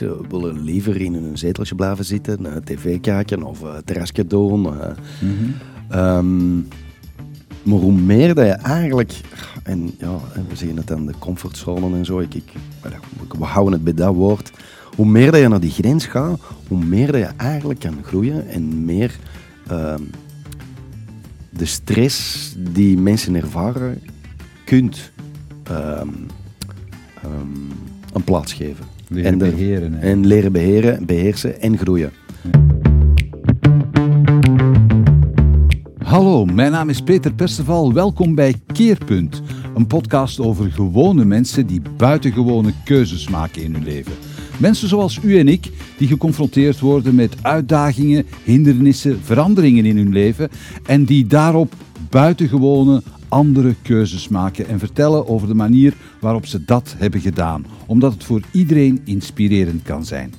mensen willen liever in hun zeteltje blijven zitten, uh, tv kijken of uh, terrasje doen. Mm -hmm. um, maar hoe meer dat je eigenlijk, en ja, we zeggen het dan de comfortzone en zo, ik, ik, we houden het bij dat woord. Hoe meer dat je naar die grens gaat, hoe meer dat je eigenlijk kan groeien en meer uh, de stress die mensen ervaren kunt um, um, een plaats geven. Leren en, de, beheren, en leren beheren, beheersen en groeien. Hallo, mijn naam is Peter Perceval. Welkom bij Keerpunt, een podcast over gewone mensen die buitengewone keuzes maken in hun leven. Mensen zoals u en ik, die geconfronteerd worden met uitdagingen, hindernissen, veranderingen in hun leven en die daarop buitengewone andere keuzes maken en vertellen over de manier waarop ze dat hebben gedaan, omdat het voor iedereen inspirerend kan zijn.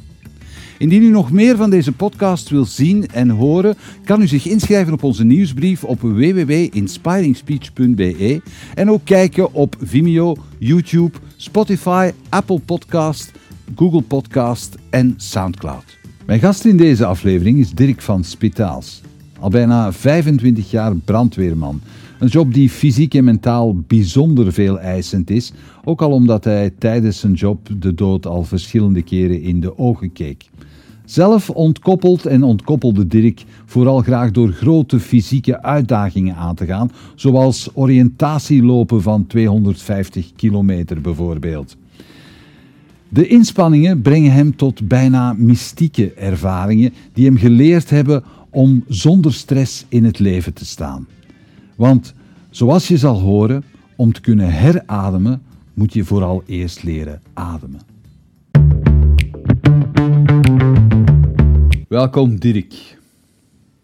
Indien u nog meer van deze podcast wil zien en horen, kan u zich inschrijven op onze nieuwsbrief op www.inspiringspeech.be en ook kijken op Vimeo, YouTube, Spotify, Apple Podcast, Google Podcast en Soundcloud. Mijn gast in deze aflevering is Dirk van Spitaals. Al bijna 25 jaar brandweerman. Een job die fysiek en mentaal bijzonder veel eisend is, ook al omdat hij tijdens zijn job de dood al verschillende keren in de ogen keek. Zelf ontkoppeld en ontkoppelde Dirk vooral graag door grote fysieke uitdagingen aan te gaan, zoals oriëntatielopen van 250 kilometer bijvoorbeeld. De inspanningen brengen hem tot bijna mystieke ervaringen die hem geleerd hebben om zonder stress in het leven te staan. Want zoals je zal horen, om te kunnen herademen, moet je vooral eerst leren ademen. Welkom Dirk.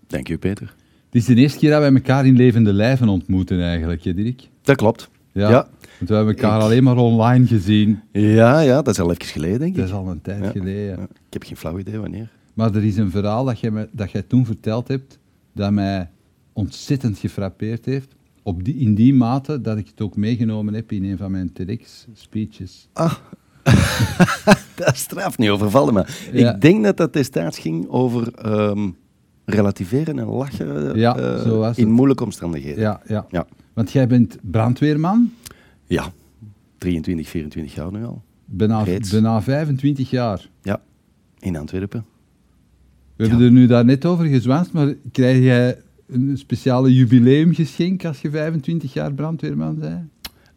Dank u, Peter. Het is de eerste keer dat wij elkaar in levende lijven ontmoeten eigenlijk, hè, Dirk? Dat klopt. Ja. Ja. Want we hebben elkaar Ik- alleen maar online gezien. Ja, ja, dat is al even geleden, denk ik. Dat is al een tijd Ja. geleden. Ja, Ik heb geen flauw idee wanneer. Maar er is een verhaal dat jij, me, dat jij toen verteld hebt, dat mij ontzettend gefrappeerd heeft. Op die, in die mate dat ik het ook meegenomen heb in een van mijn TEDx-speeches. Ah, dat is straf niet overvallen me. Ja. Ik denk dat dat destijds ging over ehm, relativeren en lachen Ja, eh, zo was in het. moeilijke omstandigheden. Ja, ja. Ja. Want jij bent brandweerman, Ja, 23, 24 jaar nu al. bijna, bijna 25 jaar. Ja, in Antwerpen. We hebben er nu daar net over gezwanst, maar krijg jij een speciale jubileumgeschenk als je 25 jaar brandweerman bent?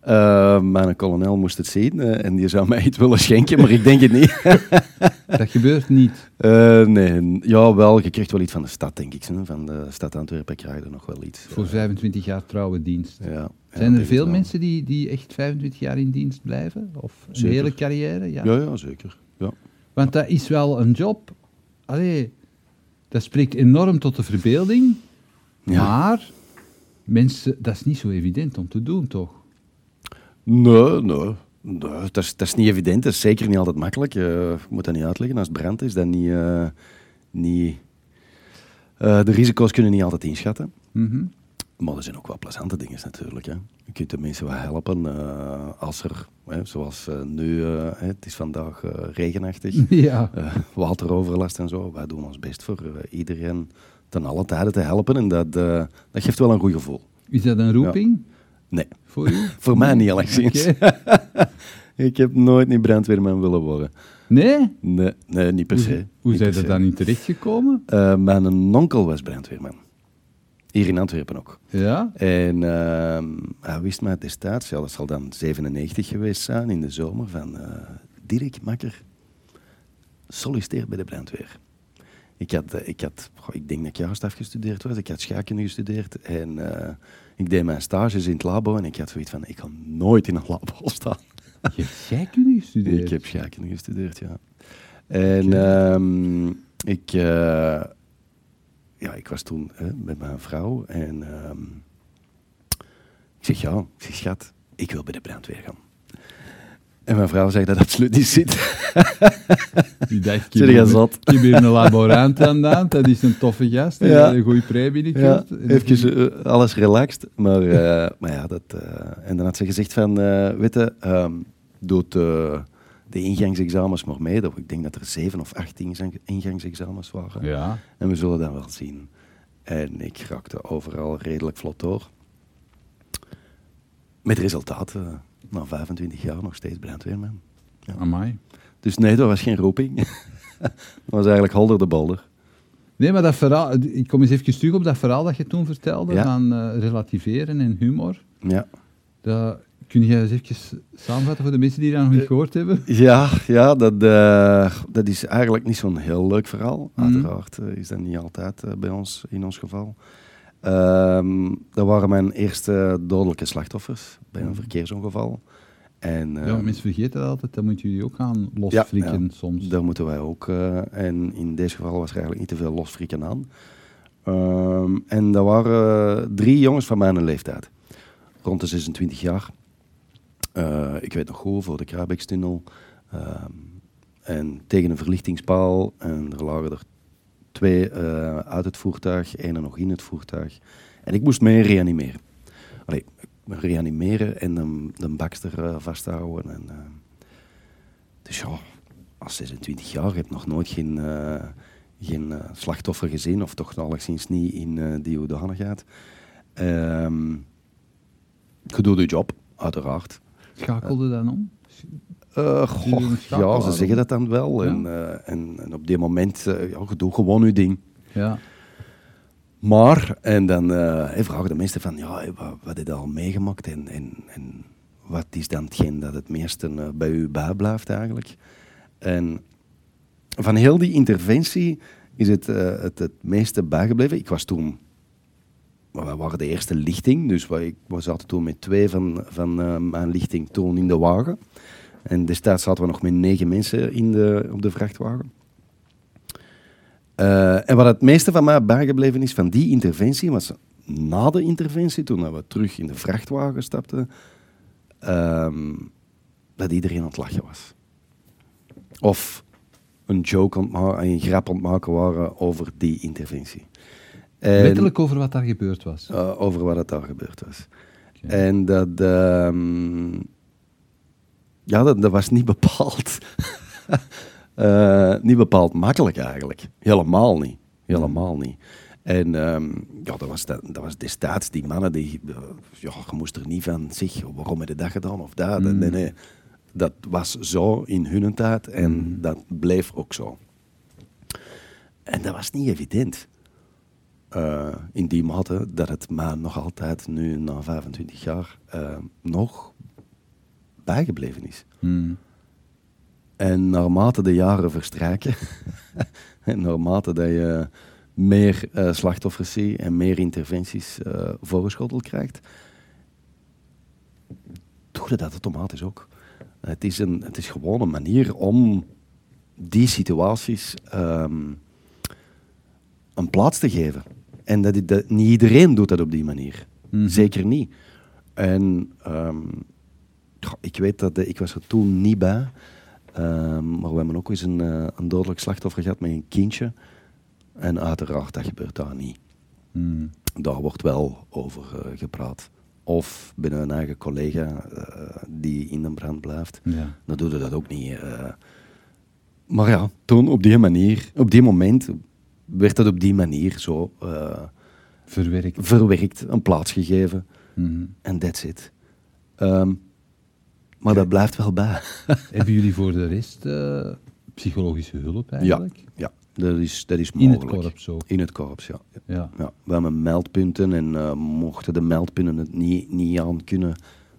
Eh, mijn kolonel moest het zien eh, en die zou mij iets willen schenken, maar ik denk het niet. Dat gebeurt niet. Eh, nee, ja, wel, je krijgt wel iets van de stad, denk ik. Van de stad Antwerpen krijg je er nog wel iets. Voor 25 jaar trouwe dienst. Ja, ja, Zijn er veel mensen die, die echt 25 jaar in dienst blijven? Of een Zeker. hele carrière? Ja. Ja, ja, zeker. Ja. Want dat is wel een job. Allee, dat spreekt enorm tot de verbeelding. Ja. Maar mensen, dat is niet zo evident om te doen, toch? Nee, nee. nee dat, is, dat is niet evident. Dat is zeker niet altijd makkelijk. Eh, ik moet dat niet uitleggen. Als het brand is, dan niet... eh, niet eh, de risico's kunnen niet altijd inschatten. Mhm. Maar er zijn ook wel plezante dingen natuurlijk. Hè. Je kunt de mensen wel helpen eh, als er, hè, zoals nu, eh, hè, het is vandaag regenachtig, Ja. wateroverlast en zo. Wij doen ons best voor eh, iedereen ten alle tijden te helpen en dat, eh, dat geeft wel een goed gevoel. Is dat een roeping Nee, voor u? voor mij niet alleszins. Oké. Ik heb nooit niet brandweerman willen worden. Nee? Nee, nee niet per se. Hoe, Niet zijn se. dan in terechtgekomen? Eh, mijn onkel was brandweerman. Hier in Antwerpen ook. Ja? En ehm, hij wist mij destijds, ja, dat zal dan 97 geweest zijn, in de zomer, van eh Dirk Makker, solliciteer bij de brandweer. Ik, had, eh, ik, had, goh, ik denk dat ik juist afgestudeerd was, ik had scheikunde gestudeerd en eh, ik deed mijn stages in het labo en ik had zoiets van, ik kan nooit in een labo staan. Je hebt scheikunde gestudeerd? Ik heb scheikunde gestudeerd, ja. En ehm, ik, eh, ja, ik was toen hè, met mijn vrouw en ehm, ik zeg ja, ik zeg schat, ik wil bij de brandweer gaan. En mijn vrouw zegt dat absoluut niet zit. Die dacht, Zeg je zot? Ik heb hier een laborant aan dat is een toffe gast, die Ja. een goede premie Ja, gekregen. even eh, alles relaxed. Maar, eh, maar ja, dat, eh, en dan had ze gezegd van, weet je, ehm, doe het, eh, de ingangsexamens maar mee. Dat- Ik denk dat er zeven of acht ingang- ingangsexamens waren. Ja. En we zullen dat wel zien. En ik raakte overal redelijk vlot door. Met resultaat, eh, na 25 jaar nog steeds brandweerman. Ja. Amai. Dus nee, dat was geen roeping. dat was eigenlijk holder de bolder. Nee, maar dat verhaal, ik kom eens even terug op dat verhaal dat je toen vertelde, Ja. van eh, relativeren en humor. Ja, Dat, kun je eens even samenvatten voor de mensen die dat nog niet Eh, gehoord hebben? ja, ja dat, eh, dat is eigenlijk niet zo'n heel leuk verhaal. Mhm. Uiteraard is dat niet altijd bij ons, in ons geval. Ehm, dat waren mijn eerste dodelijke slachtoffers bij een verkeersongeval. En, ja, ehm, mensen vergeten dat altijd, dat moeten jullie ook gaan losflikken ja. soms. Daar moeten wij ook. eh, en in deze geval was er eigenlijk niet te veel losfrikken aan. Ehm, en dat waren drie jongens van mijn leeftijd. Rond de 26 jaar. Eh, ik weet nog goed, voor de Krabekstunnel. En tegen een verlichtingspaal. En er lagen er twee eh, uit het voertuig, één nog in het voertuig. En ik moest mee reanimeren. Allee, reanimeren en de, de bakster eh, vasthouden. En, eh, dus ja, als 26 jaar, je hebt nog nooit geen, geen slachtoffer gezien, of toch alleszins niet in die hoedanigheid. Ehm je doet je job, uiteraard. Schakelde dan om? Eh, goh, ja, ze zeggen dat dan wel. Ja. En, eh, en, en op die moment, eh, ja, je doet gewoon je ding. Ja. Maar, en dan hey, vragen de mensen van, ja, wat, wat heb je al meegemaakt en, en, en wat is dan hetgeen dat het meeste bij u bijblijft eigenlijk? En van heel die interventie is het het, het meeste bijgebleven. Ik was toen, we waren de eerste lichting, dus we, ik we zaten toen met twee van, van mijn lichting toen in de wagen. En destijds zaten we nog met negen mensen in de, op de vrachtwagen. Eh, en wat het meeste van mij bijgebleven is van die interventie, was na de interventie, toen we terug in de vrachtwagen stapten, ehm, dat iedereen aan het lachen was. Of een joke aan maken, een grap aan het maken waren over die interventie. En- Letterlijk over wat daar gebeurd was. eh, over wat het daar gebeurd was. En dat, ehm, ja, dat, dat was niet bepaald, eh, niet bepaald makkelijk eigenlijk. Helemaal niet. Helemaal niet. En ehm, ja, dat was, dat, dat was destijds die mannen die, eh, ja, je moest er niet van, zeg, waarom heb je dat gedaan of dat? Mm. Nee, nee. Dat was zo in hun tijd en Mm. dat bleef ook zo. En dat was niet evident. Eh, in die mate dat het mij nog altijd nu, na 25 jaar, nog bijgebleven is. Hmm. En naarmate de jaren verstrijken, en naarmate dat je meer eh, slachtoffers ziet en meer interventies eh voorgeschoteld krijgt, doe je dat automatisch ook. Het is, een, het is gewoon een manier om die situaties ehm, een plaats te geven. En dat, dat, niet iedereen doet dat op die manier. Mhm. Zeker niet. En ehm, goh, ik weet dat eh, ik was er toen niet bij. Ehm, maar we hebben ook eens een, eh, een dodelijk slachtoffer gehad met een kindje. En uiteraard, dat gebeurt daar niet. Hmm. Daar wordt wel over eh, gepraat. Of binnen een eigen collega die in de brand blijft. Ja. Dan doe je dat ook niet. Maar ja, toen op die manier, op die moment, werd dat op die manier zo Verwerkt. verwerkt, een plaats gegeven. Mhm. En that's it. Ehm, maar dat blijft wel bij. Hebben jullie voor de rest eh, psychologische hulp ja, eigenlijk? ja dat, is, dat is In het mogelijk. korps ook. In het korps, ja. Ja. ja. We hebben meldpunten en eh, mochten de meldpunten het niet, niet aan kunnen,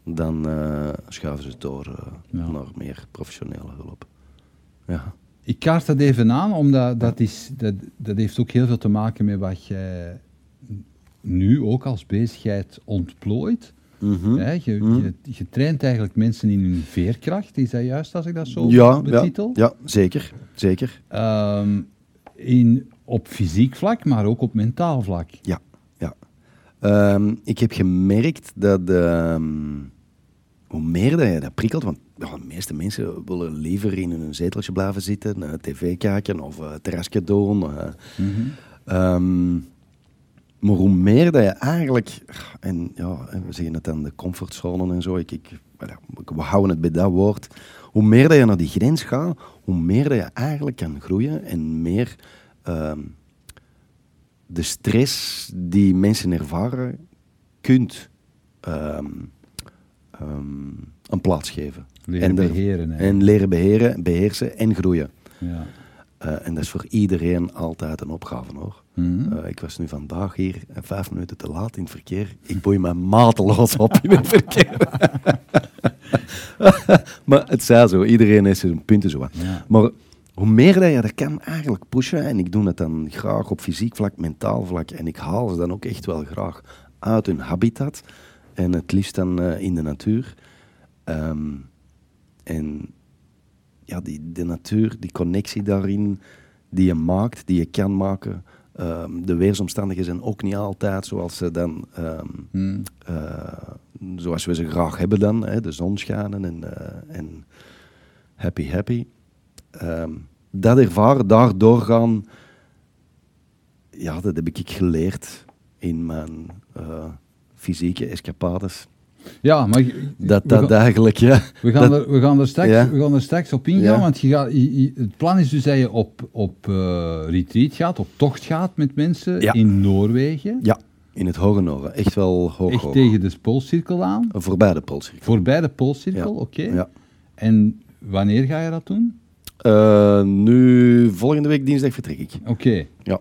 dan eh, schuiven ze het door Ja. naar meer professionele hulp. Ja. Ik kaart dat even aan, omdat dat, is, dat, dat heeft ook heel veel te maken met wat jij nu ook als bezigheid ontplooit. Mhm. Je, Mhm. je, je traint eigenlijk mensen in hun veerkracht, is dat juist als ik dat zo ja, ja, betitel? ja, zeker. zeker. Ehm, in, op fysiek vlak, maar ook op mentaal vlak. Ja, ja. Ehm, ik heb gemerkt dat ehm, hoe meer dat je dat prikkelt, want ja, de meeste mensen willen liever in hun zeteltje blijven zitten, tv kijken of uh, terrasje doen. eh. Ehm, maar hoe meer dat je eigenlijk, en ja, we zeggen het dan de comfortzone en zo, ik, ik, we houden het bij dat woord, hoe meer dat je naar die grens gaat, hoe meer dat je eigenlijk kan groeien en meer ehm, de stress die mensen ervaren kunt ehm, ehm, een plaats geven. Leren en, er- beheren, hè. en leren beheren, beheersen en groeien. Ja. Eh, en dat is voor iedereen altijd een opgave hoor. Mhm. Eh, ik was nu vandaag hier en vijf minuten te laat in het verkeer. Ik boei me mateloos op in het verkeer. maar het zij zo, iedereen heeft zijn punten zo. Ja. Maar hoe meer dat je dat kan eigenlijk pushen, en ik doe het dan graag op fysiek vlak, mentaal vlak, en ik haal ze dan ook echt wel graag uit hun habitat, en het liefst dan eh, in de natuur. Ehm, en ja, die, de natuur, die connectie daarin, die je maakt, die je kan maken. ehm, de weersomstandigheden zijn ook niet altijd zoals ze dan, ehm, Mhm. eh, zoals we ze graag hebben dan. Hè, de zon schijnen en, eh, en happy happy. Ehm, dat ervaren, daardoor gaan, ja, dat heb ik geleerd in mijn eh, fysieke escapades. Ja, maar Dat dat gaan- eigenlijk, ja. We gaan, dat- er, we, gaan er straks, Ja. we gaan er straks op ingaan, Ja. want je gaat, je- je- het plan is dus dat je op, op eh, retreat gaat, op tocht gaat met mensen Ja. in Noorwegen. Ja, in het hoge noorden. Echt wel hoog, Echt hoog. tegen de Poolcirkel aan. Voorbij de Poolcirkel. Voorbij de Poolcirkel, oké. Ja. En wanneer ga je dat doen? Eh, nu, volgende week dinsdag vertrek ik. Oké. Ja.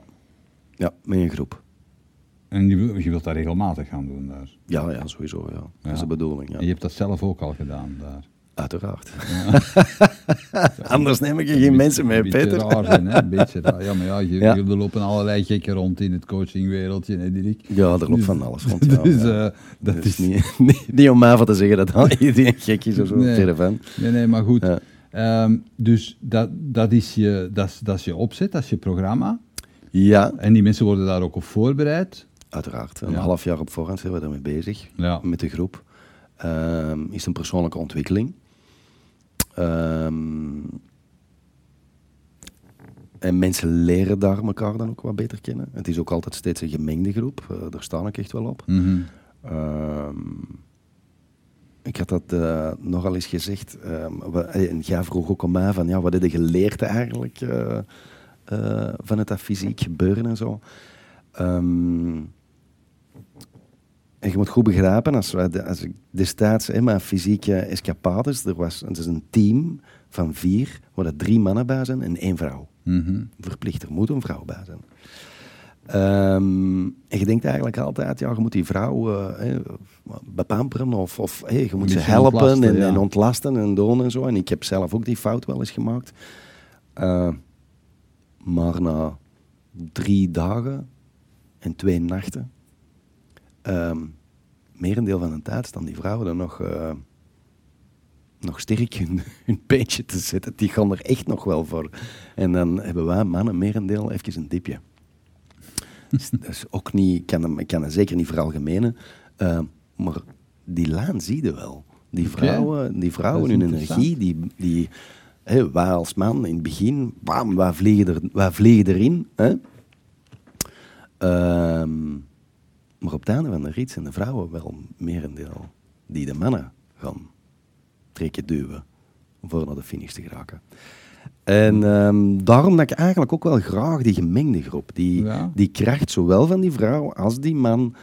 Ja, met een groep. En je, wil- je wilt dat regelmatig gaan doen daar. Ja, ja, sowieso. Ja. Dat is de bedoeling. Ja. En je hebt dat zelf ook al gedaan daar. Uiteraard. Anders neem ik er geen mensen mee, Een beetje Peter. raar zijn, hè? Een beetje raar. Ja, maar ja, je, Ja. er lopen allerlei gekken rond in het coachingwereldje, hè, Dirk? Ja, er loopt van alles rond. Ja, dus ja. eh, dat Dus is... niet, niet, niet om mij van te zeggen dat iedereen gek is of zo. Nee. Nee, nee, maar goed. Ja. Ehm, dus dat, dat, is je, dat, dat is je opzet, dat is je programma. Ja, En die mensen worden daar ook op voorbereid. Uiteraard. Een Ja. half jaar op voorhand zijn we daarmee bezig. Ja. Met de groep. Ehm, is een persoonlijke ontwikkeling. Ehm, en mensen leren daar elkaar dan ook wat beter kennen. Het is ook altijd steeds een gemengde groep. Eh, daar sta ik echt wel op. Mhm. Ehm, ik had dat eh, nogal eens gezegd. wa- en jij vroeg ook om mij van, ja, wat heb je geleerd eigenlijk eh, eh, vanuit dat fysiek gebeuren en zo. Ehm, en je moet goed begrijpen, als, wij de- als ik destijds in mijn fysieke escapades, er was het is een team van vier, waar er drie mannen bij zijn en één vrouw. Mhm. Verplicht, er moet een vrouw bij zijn. Ehm, en je denkt eigenlijk altijd, ja, je moet die vrouw eh, bepamperen of, of hey, je moet ze helpen ontlasten, en, ja. en ontlasten en doen en zo. En ik heb zelf ook die fout wel eens gemaakt. Eh, maar na drie dagen en twee nachten, ehm merendeel van de tijd staan die vrouwen er nog, eh, nog sterk hun, hun peentje te zetten. Die gaan er echt nog wel voor. En dan hebben wij mannen merendeel even een dipje. Dus dat is ook niet, ik kan, hem, ik kan het zeker niet veralgemenen, eh, maar die laan zie je wel. Die vrouwen, die vrouwen hun energie, die, die, hè, wij als man in het begin, bam, wij vliegen, er, wij vliegen erin. Hè? Ehm, maar op het einde van de rit zijn de vrouwen wel merendeel die de mannen gaan trekken, duwen, voor naar de finish te geraken. En ehm, daarom dat ik eigenlijk ook wel graag die gemengde groep, die, Ja. die kracht zowel van die vrouw als die man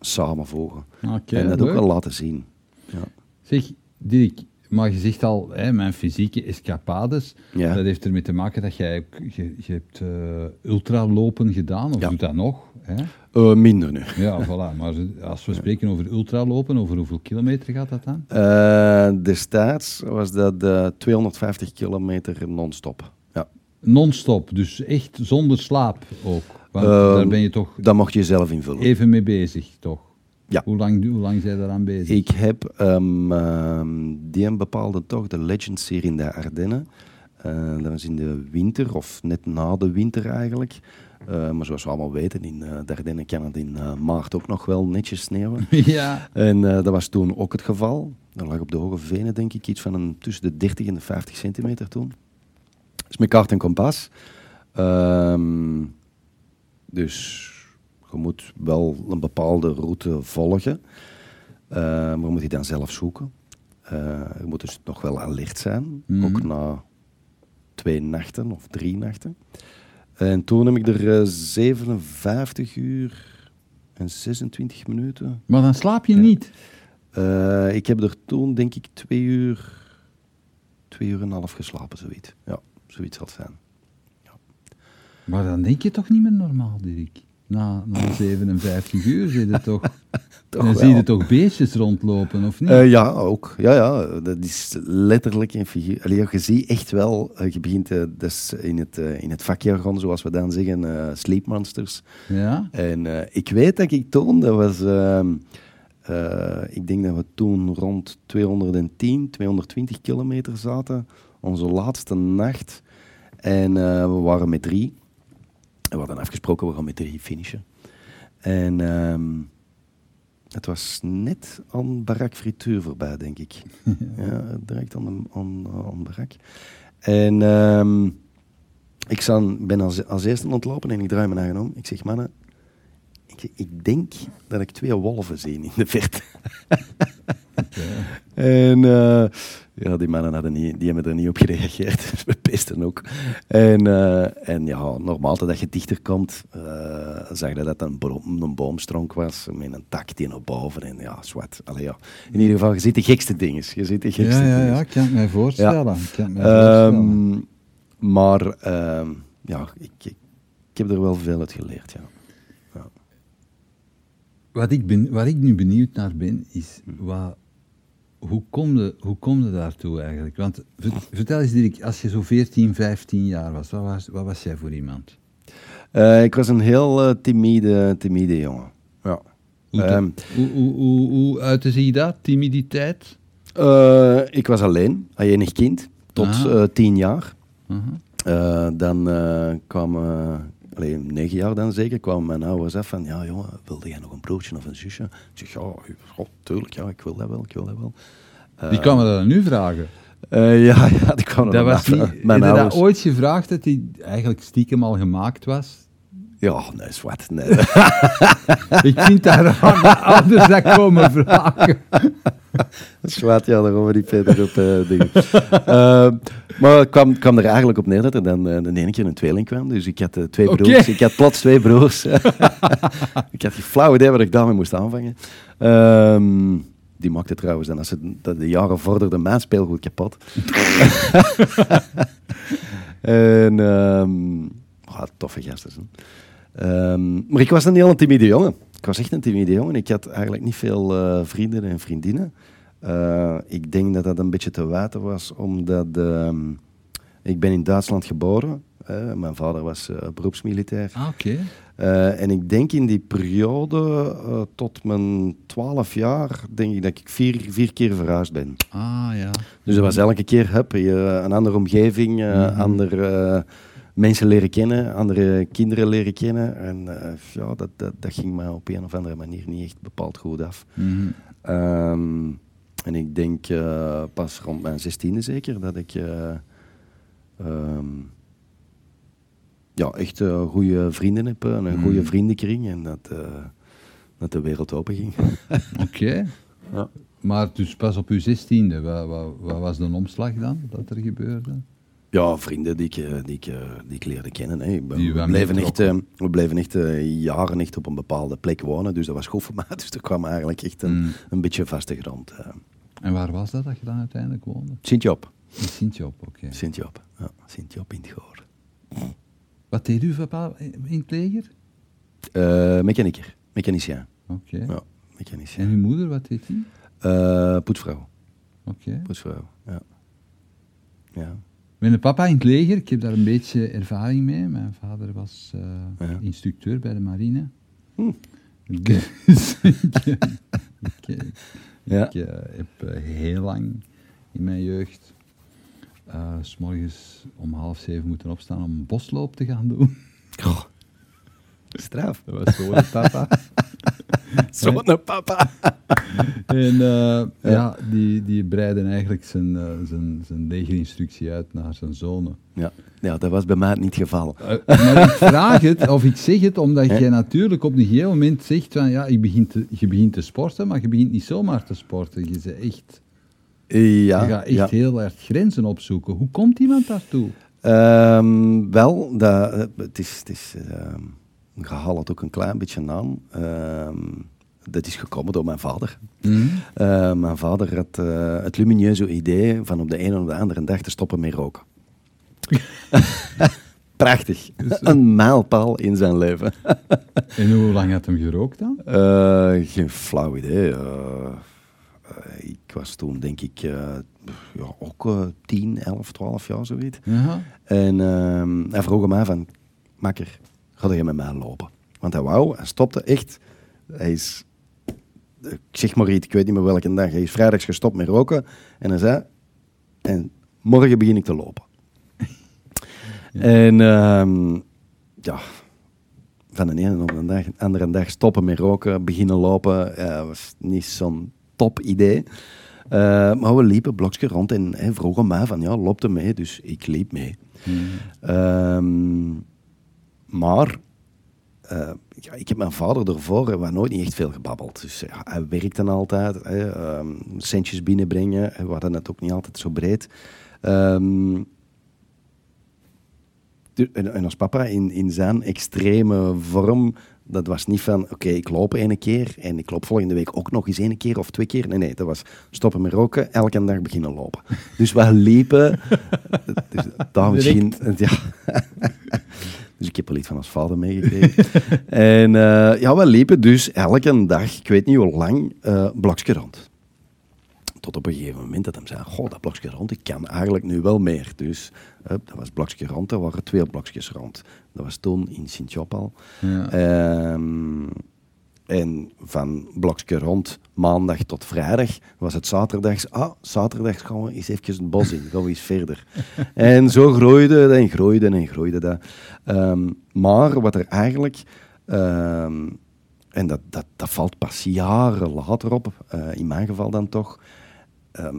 samenvoegen. En dat ook wel laten zien. Ja. Zeg, Dirk, maar je zegt al, hè, mijn fysieke escapades, Ja. dat heeft ermee te maken dat jij je, je hebt eh, ultralopen gedaan, of doet dat nog? Hè? Eh, minder nu. Ja, voilà. Maar als we spreken over ultralopen, over hoeveel kilometer gaat dat dan? Eh destijds was dat eh, 250 kilometer non-stop. Ja. Non-stop, dus echt zonder slaap ook. Want Ehm, daar ben je toch Dat mocht je zelf invullen. even mee bezig, toch? Ja. Hoe lang, hoe lang zijn daaraan bezig? Ik heb ehm, ehm, die een bepaalde toch, de Legends-serie in de Ardennen. Eh, dat was in de winter, of net na de winter eigenlijk. Eh, maar zoals we allemaal weten, in eh, de Ardennen kan het in eh, maart ook nog wel netjes sneeuwen. ja. En dat was toen ook het geval. Dat lag op de Hoge Venen, denk ik, iets van een, tussen de 30 en de 50 centimeter toen. Dus met kaart en kompas. Ehm, dus je moet wel een bepaalde route volgen. Maar moet je dan zelf zoeken. Je moet dus nog wel alert zijn, Mhm. ook na twee nachten of drie nachten. En toen heb ik er eh, 57 uur en 26 minuten. Maar dan slaap je Ja. niet. Eh, ik heb er toen denk ik twee uur, twee uur en een half geslapen, zoiets. Ja, zoiets zal het zijn. Maar dan denk je toch niet meer normaal, Dirk? Na, na 57 uur zie je toch, Toch dan wel. zie je toch beestjes rondlopen, of niet? Eh, ja, ook. Ja, ja, dat is letterlijk een figuur. Allee, je ziet echt wel, eh, je begint eh, is in, het, in het vakjargon, zoals we dan zeggen, eh sleep monsters. ja? En ik weet dat ik toen, dat was, ehm, eh, ik denk dat we toen rond 210, 220 kilometer zaten, onze laatste nacht. En we waren met drie. We hadden afgesproken, we gaan met drie finishen. En ehm, het was net aan Barak Frituur voorbij, denk ik. ja, direct aan, de, aan, aan Barak. En ehm, ik ben als, als eerste ontlopen en ik draai me naar om. Ik zeg, mannen, ik, ik denk dat ik twee wolven zie in de verte. En eh, ja, die mannen hadden niet, die hebben er niet op gereageerd. We pesten ook. En, eh, en ja, normaal dat je dichter komt, eh, zag je dat het een, boom, een boomstronk was met een tak die naar boven. En ja, zwart. Allee, ja. In ieder geval, je ziet de gekste dingen. Je ziet de gekste Ja, ja, ja, ik kan het mij voorstellen. Ik kan het mij voorstellen. Ehm, maar ehm, ja, ik, ik, ik heb er wel veel uit geleerd. Ja. Wat ik, ben, waar ik nu benieuwd naar ben, is wat, hoe, kom je, hoe kom je daartoe eigenlijk? Want vert- vertel eens Dirk, als je zo 14, 15 jaar was, wat was, wat was jij voor iemand? Eh, ik was een heel eh, timide, timide jongen. Ja. Hoe, Ehm, hoe, hoe, hoe, hoe uitte zich dat? Timiditeit? eh, ik was alleen, enig kind, tot tien jaar. Dan kwamen, allee, negen jaar dan zeker, kwamen mijn ouders af van, ja jongen, wilde jij nog een broodje of een zusje? Ik zeg, ja, oh, tuurlijk, ja, ik wil dat wel, ik wil dat wel. Eh, Die kan me dat nu vragen. eh, ja, ja, die kwamen Dat was niet, Mijn je dat ouders. ooit gevraagd dat die eigenlijk stiekem al gemaakt was? Ja, nee, zwart, nee. Ik vind dat raar, anders dat komen vragen. Zwart, ja, daarover die verder op eh, dingen. Eh, maar het kwam, kwam er eigenlijk op neer dat er dan eh, de ene keer een tweeling kwam. Dus ik had eh, twee broers. Ik had plots twee broers. ik had geen flauw idee wat ik daarmee moest aanvangen. Ehm, die maakte trouwens dan, als ze de, de jaren vorderden, mijn speelgoed kapot. en, ehm ah, toffe gasten. Ehm, maar ik was een heel timide jongen. Ik was echt een timide jongen. Ik had eigenlijk niet veel eh, vrienden en vriendinnen. Eh, ik denk dat dat een beetje te wijten was, omdat ehm, ik ben in Duitsland geboren. Eh, mijn vader was eh, beroepsmilitair. Ah, oké. En ik denk in die periode, tot mijn 12 jaar, denk ik dat ik vier, vier keer verhuisd ben. Ah, ja. Dus dat was elke keer hup, je, een andere omgeving, andere eh, mensen leren kennen, andere kinderen leren kennen. En eh, ja, dat, dat, dat ging me op een of andere manier niet echt bepaald goed af. Mhm. Ehm, en ik denk eh, pas rond mijn zestiende zeker dat ik eh, ehm, ja, echt goede vrienden heb en een goede Mm. vriendenkring en dat, eh, dat de wereld open ging. Oké. Ja. Maar dus pas op uw zestiende, wat, wat, wat was de omslag dan dat er gebeurde? Ja, vrienden die ik, eh, die ik, eh, die ik leerde kennen. Hè. Die we, bleven echt, eh, we bleven echt eh, jaren echt op een bepaalde plek wonen, dus dat was goed voor mij. Dus er kwam eigenlijk echt een, Mm. een beetje vaste grond. eh. En waar was dat dat je dan uiteindelijk woonde? Sint-Job. In Sint-Job, oké. Sint-Job, ja. Sint-Job in het Goor. Wat deed u papa in het leger? Eh mechanieker, mechanicien. Oké. Ja, mechanicien. En uw moeder, wat deed die? Eh, poetsvrouw. Oké. Poetsvrouw, ja. Ja. Mijn papa in het leger, ik heb daar een beetje ervaring mee. Mijn vader was eh, Ja. instructeur bij de marine. Hm. Dus ik, ik, Ja. ik eh, heb eh, heel lang in mijn jeugd eh, s morgens om half zeven moeten opstaan om een bosloop te gaan doen. Goh. Straf. Dat was zo de papa. Zo'n papa. En eh, ja, die, die breiden eigenlijk zijn, eh, zijn, zijn legerinstructie uit naar zijn zonen. Ja. ja, dat was bij mij niet het geval. Eh, maar ik vraag het, of ik zeg het, omdat jij natuurlijk op een gegeven moment zegt van ja, je begint, te, je begint te sporten, maar je begint niet zomaar te sporten. Je bent echt Ja, je gaat echt ja. heel erg grenzen opzoeken. Hoe komt iemand daartoe? Ehm, wel, dat, het is, het is ehm, gehaal had ook een klein beetje naam. Ehm, dat is gekomen door mijn vader. Eh, mijn vader had eh, het lumineuze idee van op de ene of de andere dag te stoppen met roken. Prachtig. Een mijlpaal in zijn leven. En hoe lang had hem gerookt dan? Eh, geen flauw idee. Ik was toen denk ik ja, ook eh 10, 11, 12 jaar zoiets. Ja. En ehm, hij vroeg mij van, makker, ga je met mij lopen? Want hij wou, hij stopte echt. Hij is, ik zeg maar iets, ik weet niet meer welke dag. Hij is vrijdags gestopt met roken. En hij zei, en morgen begin ik te lopen. En ehm, ja, van de ene op de dag, andere dag stoppen met roken, beginnen lopen, ja, was niet zo'n top idee. Eh, maar we liepen blokje rond en hij vroeg aan mij van, ja, loopt er mee? Dus ik liep mee. Ehm, maar eh, ja, ik heb mijn vader ervoor hebben we nooit niet echt veel gebabbeld. Dus ja, hij werkte altijd, hè, ehm, centjes binnenbrengen. We hadden het ook niet altijd zo breed. Ehm, en, en als papa in, in zijn extreme vorm, dat was niet van, oké, ik loop ene keer en ik loop volgende week ook nog eens ene keer of twee keer. Nee, nee, dat was stoppen met roken, elke dag beginnen lopen. Dus we liepen, dus daar misschien, ja. Dus ik heb er iets van als vader meegekregen. en eh, ja, we liepen dus elke dag, ik weet niet hoe lang, eh blokje rond. Tot op een gegeven moment dat hij zei, goh, dat blokje rond, ik kan eigenlijk nu wel meer. Dus dat was blokje rond, er waren twee blokjes rond. Dat was toen in Sint-Job al. Ja. Ehm, en van blokje rond maandag tot vrijdag was het zaterdags. Ah, zaterdags gaan we eens even het bos in, gaan we eens verder. en zo groeide dat en groeide en groeide dat. Ehm, maar wat er eigenlijk, ehm, en dat, dat, dat valt pas jaren later op, eh, in mijn geval dan toch. ehm,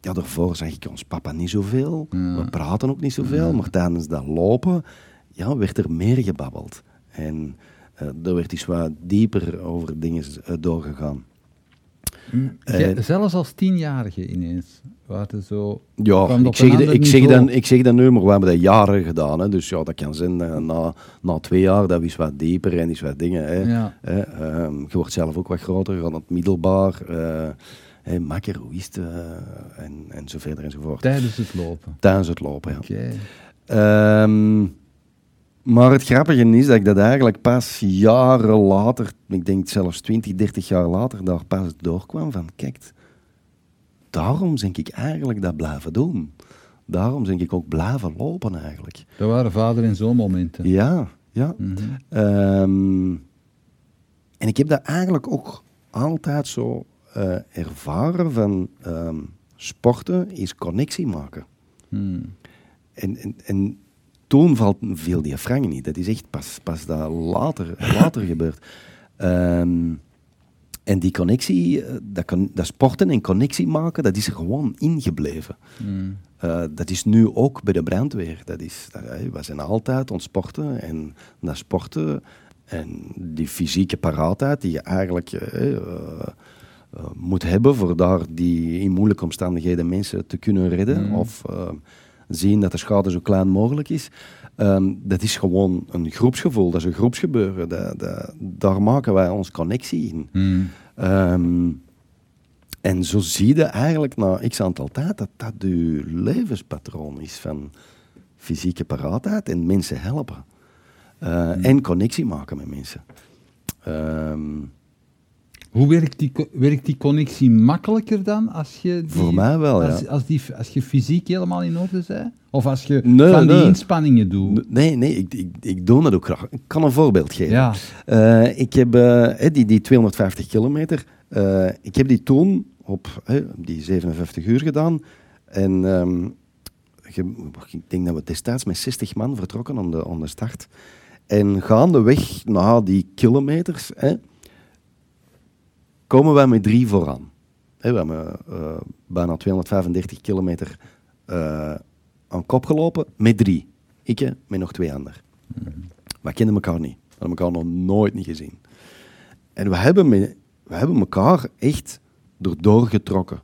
ja, daarvoor zag ik ons papa niet zoveel. We praten ook niet zoveel. Maar tijdens dat lopen ja, werd er meer gebabbeld. En er werd iets wat dieper over dingen eh, doorgegaan. Jij- Eh, zelfs als tienjarige ineens. Waren zo, Ja, ik zeg, de- ik, zeg dan, ik zeg dat nu, maar we hebben dat jaren gedaan. Hè. Dus ja, dat kan zijn eh, na, na twee jaar, dat is wat dieper en is wat dingen. Hè. Ja. Hè, ehm, je wordt zelf ook wat groter, je gaat naar het middelbaar. eh hè, makker, hoe is het? eh, en, en zo verder enzovoort. Tijdens het lopen. Tijdens het lopen, ja. Oké. Ehm, maar het grappige is dat ik dat eigenlijk pas jaren later, ik denk zelfs 20, 30 jaar later, daar pas doorkwam van, kijk, daarom denk ik eigenlijk dat blijven doen. Daarom denk ik ook blijven lopen eigenlijk. Dat waren vader en zoon momenten. Ja, ja. Mhm. Ehm, en ik heb dat eigenlijk ook altijd zo eh, ervaren van ehm, sporten is connectie maken. Hmm. En, en, en toen valt veel die frangen niet. Dat is echt pas, pas dat later, later gebeurd. Ehm, en die connectie, eh, dat, kan, dat sporten en connectie maken, dat is er gewoon ingebleven. Hmm. Eh, dat is nu ook bij de brandweer. Dat is, dat, we zijn altijd het sporten en dat sporten en die fysieke paraatheid die je eigenlijk eh, moet hebben voor daar die in moeilijke omstandigheden mensen te kunnen redden of eh, zien dat de schade zo klein mogelijk is. Ehm, dat is gewoon een groepsgevoel, dat is een groepsgebeuren. Dat, dat, daar maken wij ons connectie in. Hmm. Ehm, en zo zie je eigenlijk na x aantal tijd dat dat je levenspatroon is van fysieke paraatheid en mensen helpen. Eh, En connectie maken met mensen. Ehm, Hoe werkt die, werkt die connectie makkelijker dan als je die, Voor mij wel, ja. als, als, die, als je fysiek helemaal in orde bent? Of als je Nee, van die inspanningen doet? nee, nee, ik, ik, ik doe dat ook graag. Ik kan een voorbeeld geven. Ja. Eh, ik heb eh, die, die 250 kilometer, eh, ik heb die toen op die 57 uur gedaan. En ehm, ik denk dat we destijds met 60 man vertrokken aan de, aan de start. En gaandeweg na die kilometers hè, komen wij met drie vooraan. We hebben eh, bijna 235 kilometer eh, aan kop gelopen met drie. Ik met nog twee anderen. We kenden elkaar niet. We hadden elkaar nog nooit niet gezien. En we hebben, me, we hebben elkaar echt erdoor getrokken.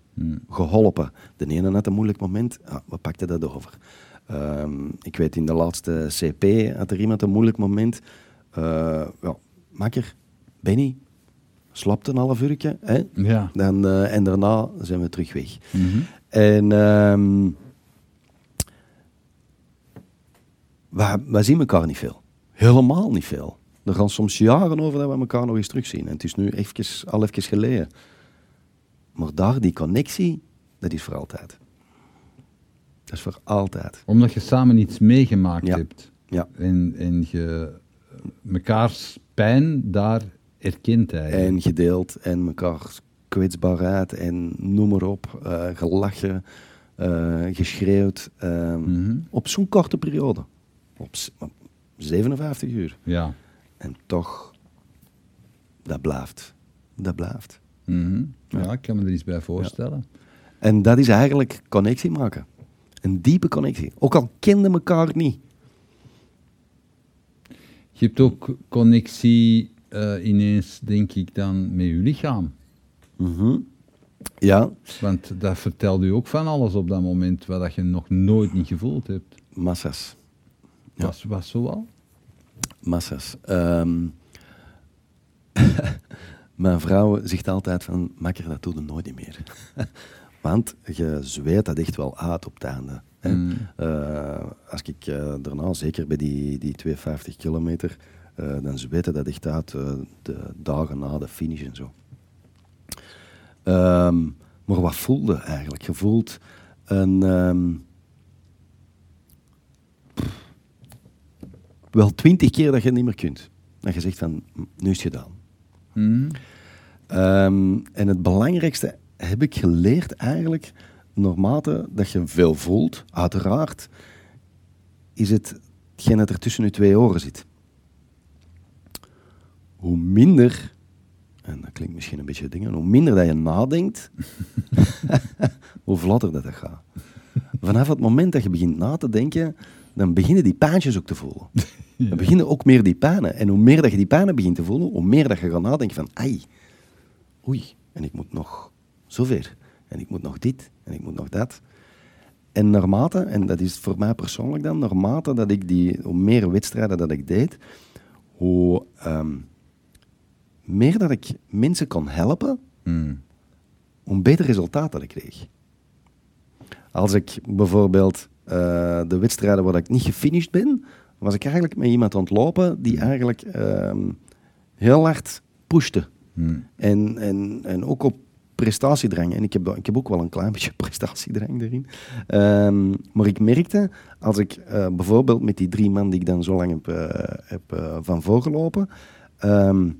geholpen. De ene had een moeilijk moment, ah, we pakten dat over. Ehm, ik weet in de laatste CP had er iemand een moeilijk moment. Uh, ja, makker, Benny, slaapt een half uurtje. Hè? Ja. Dan, uh, en daarna zijn we terug weg. En um, we, we zien elkaar niet veel. Helemaal niet veel. Er gaan soms jaren over dat we elkaar nog eens terugzien. En het is nu eventjes, al even geleden. Maar daar, die connectie, dat is voor altijd. Dat is voor altijd. Omdat je samen iets meegemaakt Ja. hebt. Ja. En, en je mekaars pijn daar eigenlijk. En gedeeld en elkaar kwetsbaarheid en noem maar op. eh, gelachen, eh, geschreeuwd. ehm, Mhm. Op zo'n korte periode. Op 57 uur. Ja. En toch, dat blijft. Dat blijft. Mhm. ja, ik kan me er iets bij voorstellen. En dat is eigenlijk connectie maken. Een diepe connectie. Ook al kenden elkaar niet. Je hebt ook connectie eh, ineens, denk ik, dan met je lichaam. Mhm. Ja, Want dat vertelt u ook van alles op dat moment wat dat je nog nooit niet gevoeld hebt. massa's. Ja. Was, was zo al? Massa's. Ehm, mijn vrouw zegt altijd van, makker, dat doe je nooit meer. Want je zweet dat echt wel uit op het einde. Mm. Eh, als ik eh, daarna, zeker bij die, die 52 kilometer, eh, dan zweette dat echt uit eh, de dagen na de finish en zo. Ehm, maar wat voelde eigenlijk? Je voelt een... ehm, wel twintig keer dat je het niet meer kunt. Dat je zegt van, "Hm, nu is het gedaan. Mhm. Ehm, en het belangrijkste heb ik geleerd eigenlijk, naarmate dat je veel voelt, uiteraard, is het hetgeen dat er tussen je twee oren zit. Hoe minder, en dat klinkt misschien een beetje dingen, hoe minder dat je nadenkt, hoe vlotter dat, dat gaat. Vanaf het moment dat je begint na te denken, dan beginnen die pijntjes ook te voelen. Dan beginnen ook meer die pijnen. En hoe meer dat je die pijnen begint te voelen, hoe meer dat je gaat nadenken van, ai, oei, en ik moet nog zover. En ik moet nog dit, en ik moet nog dat. En naarmate, en dat is voor mij persoonlijk dan, naarmate dat ik die, hoe meer wedstrijden dat ik deed, hoe ehm, meer dat ik mensen kon helpen, Mhm. hoe beter resultaat dat ik kreeg. Als ik bijvoorbeeld eh, de wedstrijden waar ik niet gefinished ben, was ik eigenlijk met iemand aan het lopen die eigenlijk ehm, heel hard pushte. Mhm. En, en, en ook op prestatiedrang. En ik heb, ik heb ook wel een klein beetje prestatiedrang erin. Ehm, maar ik merkte, als ik eh, bijvoorbeeld met die drie man die ik dan zo lang heb, eh, heb van voorgelopen, ehm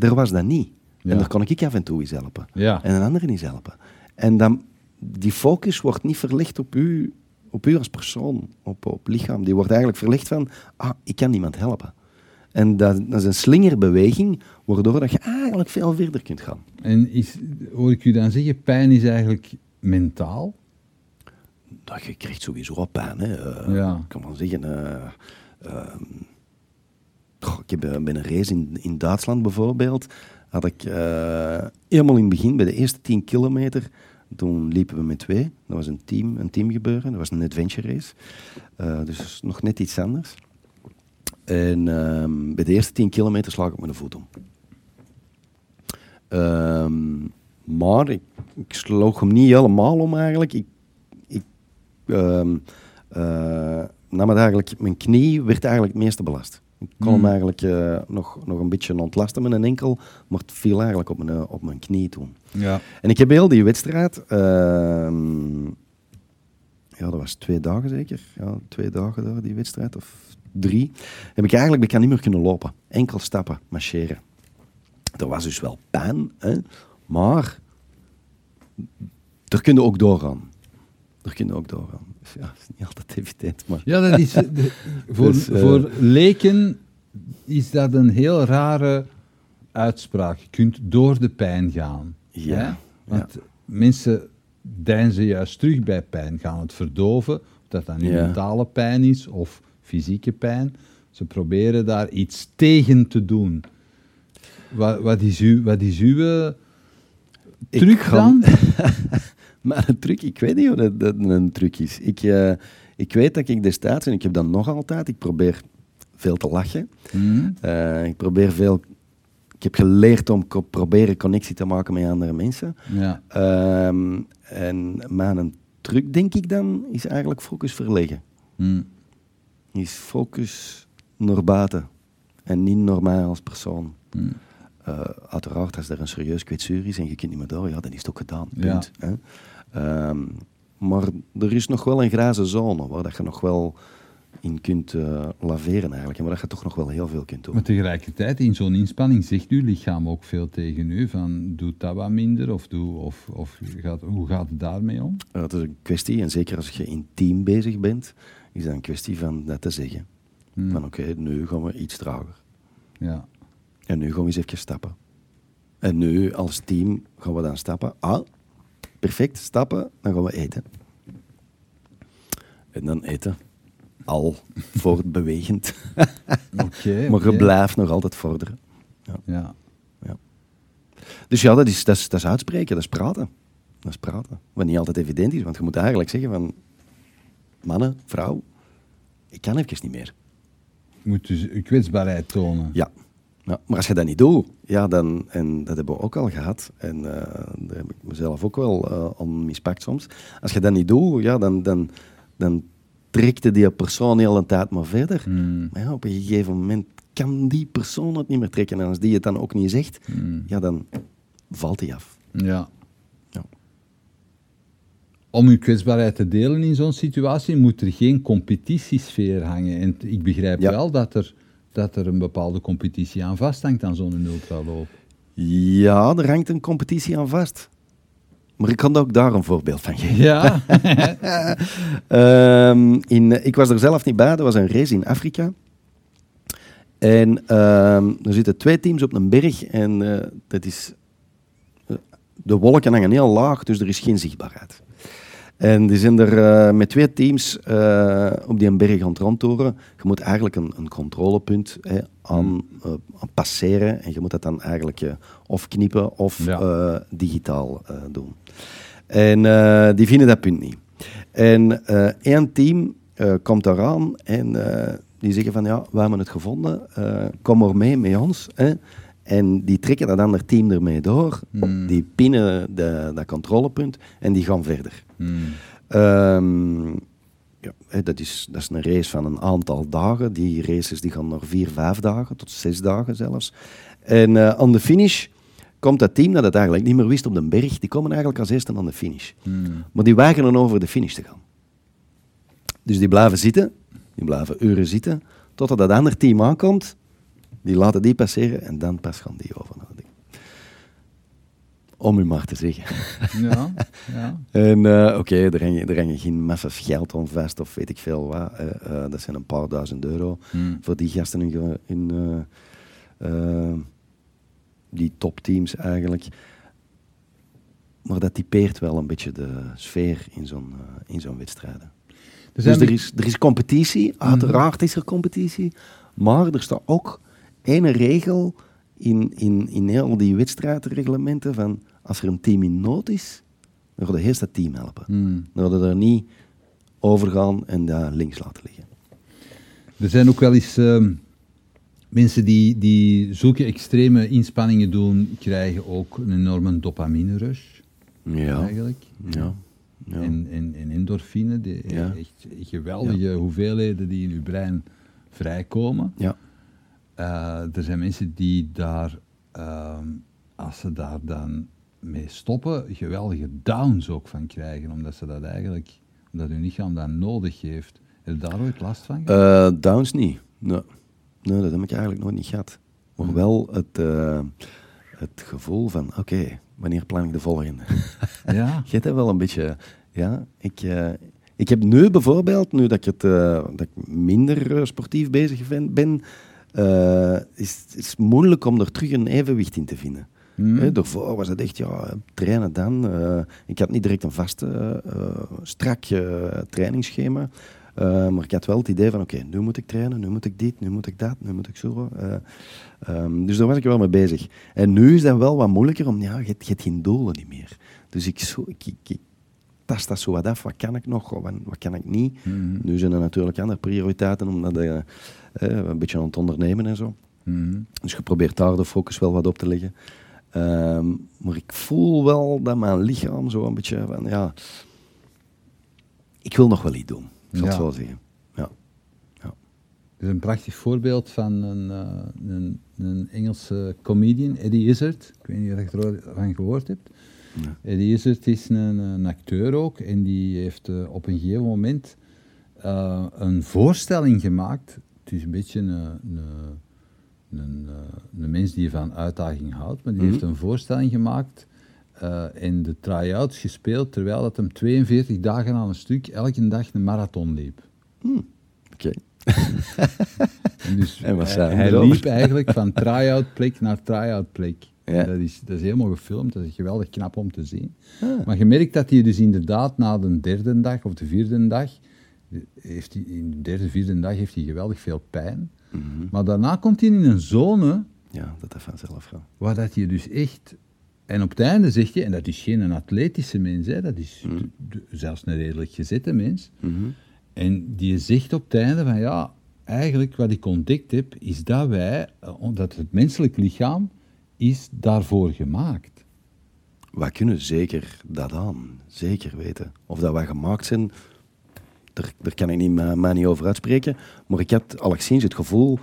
er was dat niet. Ja. En daar kon ik af en toe eens helpen. Ja. En een ander eens helpen. En dan, die focus wordt niet verlegd op u, op u als persoon, op, op lichaam. Die wordt eigenlijk verlegd van, ah, ik kan niemand helpen. En dat, dat is een slingerbeweging, waardoor dat je eigenlijk veel verder kunt gaan. En is, hoor ik u dan zeggen, pijn is eigenlijk mentaal? Dat je krijgt sowieso wat pijn. Hè. Eh, Ja. Kan wel zeggen... eh, ehm, ik heb, eh, bij een race in, in Duitsland bijvoorbeeld, had ik eh, helemaal in het begin, bij de eerste 10 kilometer, toen liepen we met twee. Dat was een team, een teamgebeuren, dat was een adventure race. Eh, dus nog net iets anders. En ehm, bij de eerste 10 kilometer sla ik op mijn voet om. Ehm, maar ik, ik sloeg hem niet helemaal om eigenlijk. Ik, ik ehm, eh, nam het eigenlijk, mijn knie werd eigenlijk het meeste belast. Ik kon hem Hmm. eigenlijk eh, nog, nog een beetje ontlasten met een enkel, maar het viel eigenlijk op mijn, op mijn knie toen. Ja. En ik heb heel die wedstrijd, ehm, ja, dat was twee dagen zeker, ja, twee dagen daar, die wedstrijd, of drie, heb ik eigenlijk ik kan niet meer kunnen lopen. Enkel stappen, marcheren. Er was dus wel pijn, hè, maar er kun je ook doorgaan. Er kun je ook doorgaan. Ja, dat is niet altijd evident, maar... Ja, dat is, de- voor, Dus, eh, voor leken is dat een heel rare uitspraak. Je kunt door de pijn gaan. Ja, hè? Want mensen deinzen juist terug bij pijn, gaan het verdoven, of dat dan nu Ja. mentale pijn is of fysieke pijn. Ze proberen daar iets tegen te doen. Wat, wat is, uw, wat is uw eh, Ik truc dan? Maar een truc, ik weet niet hoe dat, dat een truc is. Ik, eh, ik weet dat ik destijds, en ik heb dat nog altijd, ik probeer veel te lachen. Mhm. Eh, ik probeer veel... Ik heb geleerd om co- proberen connectie te maken met andere mensen. Ja. Ehm, en mijn truc, denk ik dan, is eigenlijk focus verleggen. Mhm. Is focus naar buiten. En niet naar mij als persoon. Eh, uiteraard, als er een serieus kwetsuur is en je kunt niet meer door, ja, dan is het ook gedaan. Ja. Punt. Hè? Ehm, maar er is nog wel een grijze zone waar dat je nog wel in kunt eh, laveren eigenlijk. En waar dat je toch nog wel heel veel kunt doen. Maar tegelijkertijd, in zo'n inspanning zegt uw lichaam ook veel tegen u van doe dat wat minder of, doe, of, of gaat, hoe gaat het daarmee om? Ja, het is een kwestie, en zeker als je in team bezig bent, is dat een kwestie van dat te zeggen. Hmm. Van oké, nu gaan we iets trager. Ja. En nu gaan we eens even stappen. En nu als team gaan we dan stappen. Ah, perfect, stappen, dan gaan we eten. En dan eten. Al voortbewegend. Oké. maar je blijft nog altijd vorderen. Ja. Dus ja, dat is, dat, is, dat is uitspreken, dat is praten. Dat is praten. Wat niet altijd evident is, want je moet eigenlijk zeggen van... Mannen, vrouw, ik kan even niet meer. Je moet dus je kwetsbaarheid tonen. Ja. Ja. Maar als je dat niet doet, ja, dan, en dat hebben we ook al gehad, en eh, daar heb ik mezelf ook wel eh om mispakt soms. Als je dat niet doet, ja, dan, dan, dan trekt die persoon heel de tijd maar verder. Hmm. Maar ja, op een gegeven moment kan die persoon het niet meer trekken. En als die het dan ook niet zegt, Hmm. ja, dan valt hij af. Ja. Ja. Om uw kwetsbaarheid te delen in zo'n situatie moet er geen competitiesfeer hangen. En ik begrijp Ja. wel dat er, dat er een bepaalde competitie aan vasthangt aan zo'n ultraloop. Ja, er hangt een competitie aan vast. Maar ik kan ook daar een voorbeeld van geven. Ja. Ehm, in, ik was er zelf niet bij, dat was een race in Afrika. En ehm, er zitten twee teams op een berg en eh, dat is, eh, de wolken hangen heel laag, dus er is geen zichtbaarheid. En die zijn er eh, met twee teams eh, op die berg aan het rondtoren. Je moet eigenlijk een, een controlepunt hè, aan, eh, aan passeren en je moet dat dan eigenlijk eh, of knippen of Ja. eh, digitaal eh, doen. En eh, die vinden dat punt niet. En eh, één team eh, komt eraan en eh, die zeggen van ja, we hebben het gevonden, eh, kom maar mee met ons. Hè. En die trekken dat andere team ermee door, Hmm. die pinnen de, dat controlepunt en die gaan verder. Hmm. Ehm, ja, dat, is, dat is een race van een aantal dagen. Die races die gaan nog vier, vijf dagen, tot zes dagen zelfs. En eh, aan de finish komt dat team dat het eigenlijk niet meer wist op de berg, die komen eigenlijk als eerste aan de finish. Hmm. Maar die weigeren over de finish te gaan. Dus die blijven zitten, die blijven uren zitten, totdat dat andere team aankomt, die laten die passeren en dan pas gaan die over. Om u maar te zeggen. Ja. ja. En eh, oké, er, hangen, er hangen geen massa's geld aan vast of weet ik veel wat. eh, eh, dat zijn een paar duizend euro Hmm. voor die gasten in, die topteams eigenlijk. Maar dat typeert wel een beetje de sfeer in zo'n in zo'n wedstrijden. Er Dus er is, er is competitie, uiteraard is er competitie, maar er staat ook één regel in, in, in heel die wedstrijdreglementen van als er een team in nood is, dan gaat de eerst dat team helpen. Hmm. Dan gaat er niet overgaan en dat links laten liggen. Er zijn ook wel eens ehm, mensen die, die zulke extreme inspanningen doen, krijgen ook een enorme dopamine rush Ja, eigenlijk. ja, ja. En, en, en endorfine, die Ja. echt geweldige hoeveelheden die in uw brein vrijkomen. ja. Eh, er zijn mensen die daar, ehm, als ze daar dan mee stoppen, geweldige downs ook van krijgen, omdat ze dat eigenlijk, omdat hun lichaam dat nodig heeft. Heb je daar ooit last van? Eh, Downs niet. Nee. nee, dat heb ik eigenlijk nooit niet gehad. Maar wel het, eh, het gevoel van, oké, wanneer plan ik de volgende? ja. Je hebt wel een beetje... Ja, ik, ik heb nu bijvoorbeeld, nu dat ik, het, dat ik minder sportief bezig ben, ben eh, is het is moeilijk om er terug een evenwicht in te vinden. Hmm. Hè, daarvoor was het echt, ja, trainen dan. eh, ik had niet direct een vaste, eh, strak trainingsschema. Maar ik had wel het idee van, oké, nu moet ik trainen, nu moet ik dit, nu moet ik dat, nu moet ik zo. ehm, dus daar was ik wel mee bezig. En nu is dat wel wat moeilijker, om ja, je, hebt- je hebt geen doelen niet meer. Dus ik, zo, ik, ik, ik, tast dat zo wat af. Wat kan ik nog, wat, wat kan ik niet? Nu zijn er natuurlijk andere prioriteiten, omdat eh, een beetje aan het ondernemen en zo. Mhm. Dus je probeert daar de focus wel wat op te leggen. Ehm, maar ik voel wel dat mijn lichaam zo een beetje van, ja... Ik wil nog wel iets doen, ik zal Ja. het zo zeggen. Ja. Er is een prachtig voorbeeld van een, eh, een, een Engelse comedian, Eddie Izzard. Ik weet niet of je ervan gehoord hebt. Nee. Eddie Izzard is een, een acteur ook en die heeft eh, op een gegeven moment eh, een voorstelling gemaakt. Het is een beetje een, een, een, eh, een mens die van uitdaging houdt, maar die Mhm. heeft een voorstelling gemaakt eh en de try-outs gespeeld terwijl dat hem 42 dagen aan een stuk elke dag een marathon liep. Oké. En, dus En hij, hij liep eigenlijk van try-out plek naar try-out plek. Ja. Dat, is, dat is helemaal gefilmd, dat is geweldig knap om te zien. Ah. Maar je merkt dat hij dus inderdaad na de derde dag of de vierde dag, heeft hij, in de derde, vierde dag heeft hij geweldig veel pijn. Mhm. Maar daarna komt hij in een zone Ja, dat dat vanzelf gaat. waar dat je dus echt... En op het einde zegt je, en dat is geen een atletische mens, hè, dat is Mhm. zelfs een redelijk gezette mens. Mhm. En die zegt op het einde van ja, eigenlijk wat ik ontdekt heb, is dat wij, eh, dat het menselijk lichaam is daarvoor gemaakt. Wij kunnen zeker dat aan. Zeker weten. Of dat wij gemaakt zijn, daar, daar kan ik niet, mij, niet over uitspreken. Maar ik had alleszins het gevoel,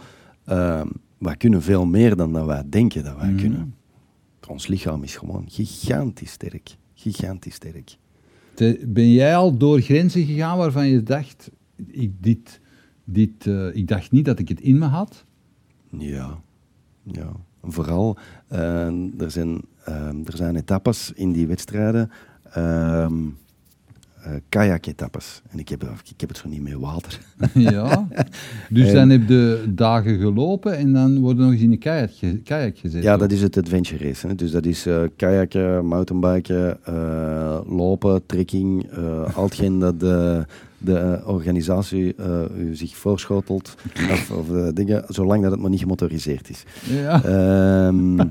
uh, wij kunnen veel meer dan dat wij denken dat wij kunnen. Ons lichaam is gewoon gigantisch sterk. Gigantisch sterk. Te- Ben jij al door grenzen gegaan waarvan je dacht, ik, dit, dit, eh, ik dacht niet dat ik het in me had? Ja, ja. Vooral, eh, er, zijn, eh, er zijn etappes in die wedstrijden, ehm eh, kajak-etappes. En ik heb, ik heb het zo niet met water. ja. Dus En- dan heb je dagen gelopen en dan worden nog eens in een kajak, kajak gezet. Ja, dat is het adventure race. Hè. Dus dat is eh kajakken, mountainbiken, eh, lopen, trekking, al hetgeen dat de, de organisatie u zich voorschotelt. of of dingen, zolang dat het maar niet gemotoriseerd is. Ja. Ehm,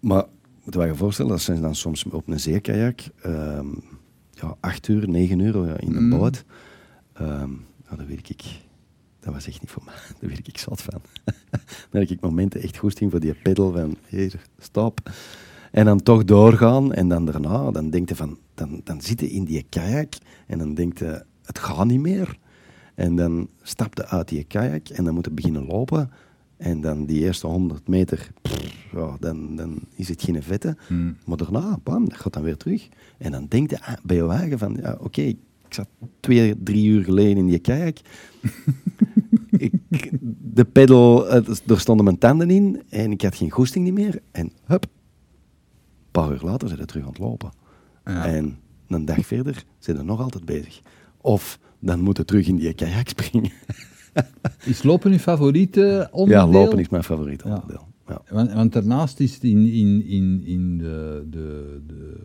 maar moet je je voorstellen, dat zijn dan soms op een zeekajak ehm, ja, acht uur, negen uur ja, in de Mm. boot. Ehm dat weet ik. Dat was echt niet voor mij. Daar weet ik zat van. dan heb ik momenten echt goesting voor die pedal van hier, stop. En dan toch doorgaan. En dan daarna, dan denk je van, dan, dan zit je in die kajak en dan denk je, het gaat niet meer. En dan stap je uit die kajak en dan moet je beginnen lopen. En dan die eerste 100 meter, pff, ja, dan, dan is het geen vette. Hmm. Maar daarna, bam, dat gaat dan weer terug. En dan denk je bij je wagen van, ja, oké, ik zat twee, drie uur geleden in die kajak. ik, de pedal, eh, er stonden mijn tanden in en ik had geen goesting meer. En hup, een paar uur later zijn we terug aan het lopen. Ja. En een dag verder zijn we nog altijd bezig. Of dan moeten terug in die kajak springen. Is lopen je favoriete onderdeel? Ja, lopen is mijn favoriet Ja. onderdeel. Ja. Want, want daarnaast is het in, in, in, in de, de, de,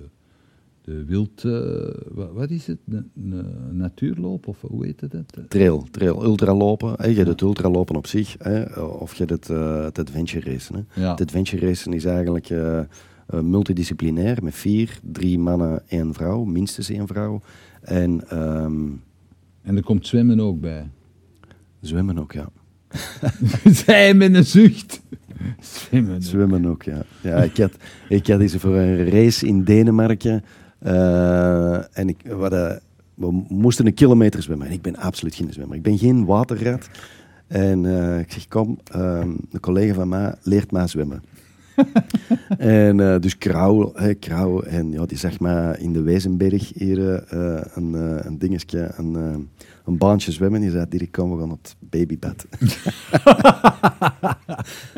de wild... eh, wat, is het? Een een natuurloop? Of hoe heet het? het? Trail, trail, ultralopen. hè. Je hebt het ultralopen op zich, hè, of je hebt het, eh, het adventure racen. Hè. Ja. Het adventure racen is eigenlijk eh, eh, multidisciplinair met vier, drie mannen, één vrouw, minstens één vrouw. En ehm, En er komt zwemmen ook bij. Zwemmen ook, ja. Zij met een zucht. Zwemmen. Zwemmen ook, ja. ja ik, had, ik had eens voor een race in Denemarken. eh, en ik, we, hadden- we moesten een kilometer zwemmen. En ik ben absoluut geen zwemmer. Ik ben geen waterrat. En eh, ik zeg, kom, ehm, een collega van mij leert mij zwemmen. en eh, dus Krauw, hè, Krauw, en ja, die zag mij in de Wezenberg hier eh, een, eh, een dingetje, een, eh, een baantje zwemmen. Die zei, Dirk, kom, we gaan het babybad.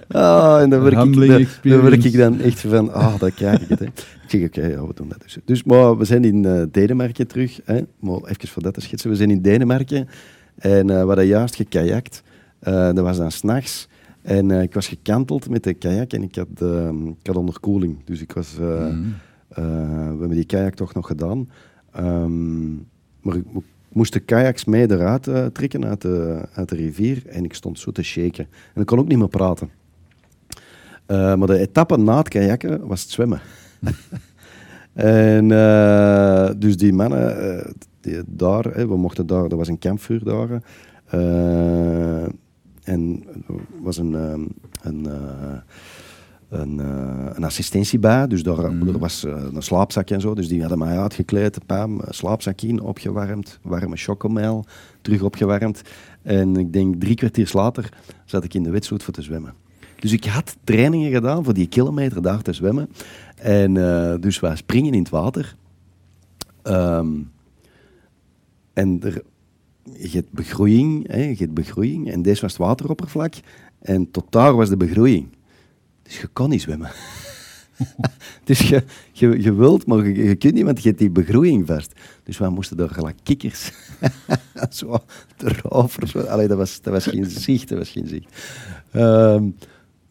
ah, en dan werk, ik, dan, dan werk ik dan echt van, ah, dat krijg ik het. Hè. Ik zeg, oké, ja, we doen dat dus. Dus maar we zijn in eh, Denemarken terug. Hè. Maar even voor dat te schetsen. We zijn in Denemarken en eh we hadden juist gekajakt. Eh dat was dan s'nachts. En ik was gekanteld met de kajak en ik had, eh, ik had onderkoeling. Dus ik was... eh, we hebben die kajak toch nog gedaan. Ehm, maar ik moest de kajaks mee eruit eh, trekken uit de, uit de rivier en ik stond zo te shaken. En ik kon ook niet meer praten. Eh, maar de etappe na het kajakken was het zwemmen. En uh, dus die mannen, die, daar, we mochten daar, er was een kampvuur daar. En er was een, een, een, een, assistentie bij, dus daar, mm. er was een slaapzak en zo. Dus die hadden mij uitgekleed, pam, slaapzak in, opgewarmd, warme chocomel, terug opgewarmd. En ik denk drie kwartier later zat ik in de wetsuit voor te zwemmen. Dus ik had trainingen gedaan voor die kilometer daar te zwemmen. En uh, dus wij springen in het water. Um, en er, je hebt begroeiing, hè, je hebt begroeiing. En deze was het wateroppervlak. En tot daar was de begroeiing. Dus je kon niet zwemmen. dus je, je, je wilt, maar je, je, kunt niet, want je hebt die begroeiing vast. Dus wij moesten door gelijk kikkers zo erover. Allee, dat, was, dat was geen zicht, dat was geen zicht. Um,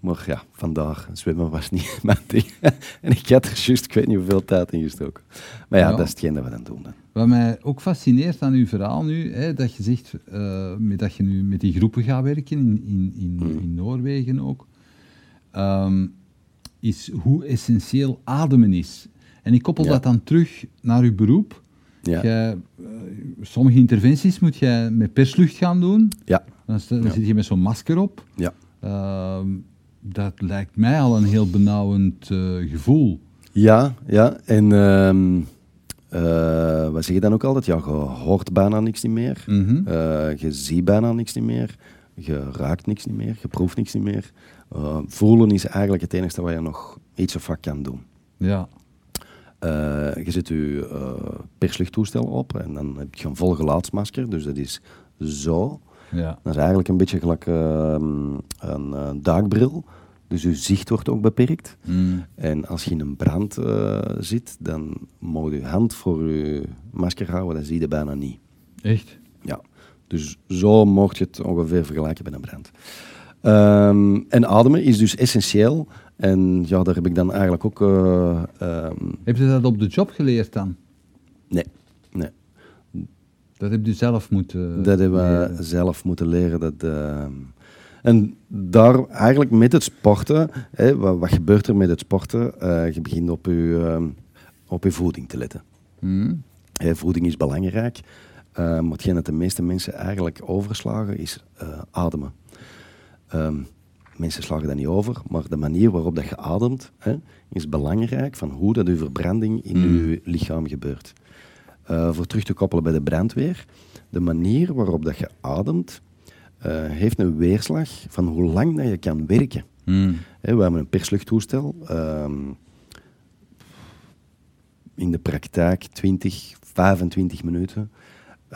maar ja, vandaag zwemmen was niet mijn ding. en ik had er juist, ik weet niet hoeveel tijd in gestoken. Maar ja, dat is hetgeen dat we dan doen. Dan. Wat mij ook fascineert aan uw verhaal nu, hè, dat je zegt uh, met, dat je nu met die groepen gaat werken, in, in, in, hmm. in Noorwegen ook, um, is hoe essentieel ademen is. En ik koppel dat dan terug naar uw beroep. Ja. Jij, uh, sommige interventies moet je met perslucht gaan doen. Ja. Dan, dan zit je met zo'n masker op. Ja. Uh, dat lijkt mij al een heel benauwend uh, gevoel. Ja, ja. En uh, uh, wat zeg je dan ook altijd? Ja, je hoort bijna niks meer. Mm -hmm. je ziet bijna niks meer. Je raakt niks meer. Je proeft niks meer. Voelen is eigenlijk het enige wat je nog iets of wat kan doen. Ja. je zet je persluchttoestel op en dan heb je een vol gelaatsmasker. Dus dat is zo. Ja. Dat is eigenlijk een beetje gelijk uh, een uh, duikbril. Dus je zicht wordt ook beperkt. Mm. En als je in een brand uh, zit, dan moet je hand voor je masker houden. Dat zie je bijna niet. Echt? Ja. Dus zo mocht je het ongeveer vergelijken bij een brand. Um, en ademen is dus essentieel. En ja, daar heb ik dan eigenlijk ook... Uh, um... Heb je dat op de job geleerd dan? Nee, nee. Dat heb je zelf moeten Dat hebben we zelf moeten leren. Dat, uh, en daar eigenlijk met het sporten, hè, wat, wat, gebeurt er met het sporten? Uh, je begint op je, op je voeding te letten. Mm. Hè, voeding is belangrijk, uh, maar hetgeen dat de meeste mensen eigenlijk overslagen is ademen. Um, mensen slagen dat niet over, maar de manier waarop dat je ademt hè, is belangrijk van hoe dat je verbranding in mm. je lichaam gebeurt. Uh, voor terug te koppelen bij de brandweer, de manier waarop dat je ademt, uh, heeft een weerslag van hoe lang dat je kan werken. Mm. He, we hebben een persluchttoestel. Um, in de praktijk 20, 25 minuten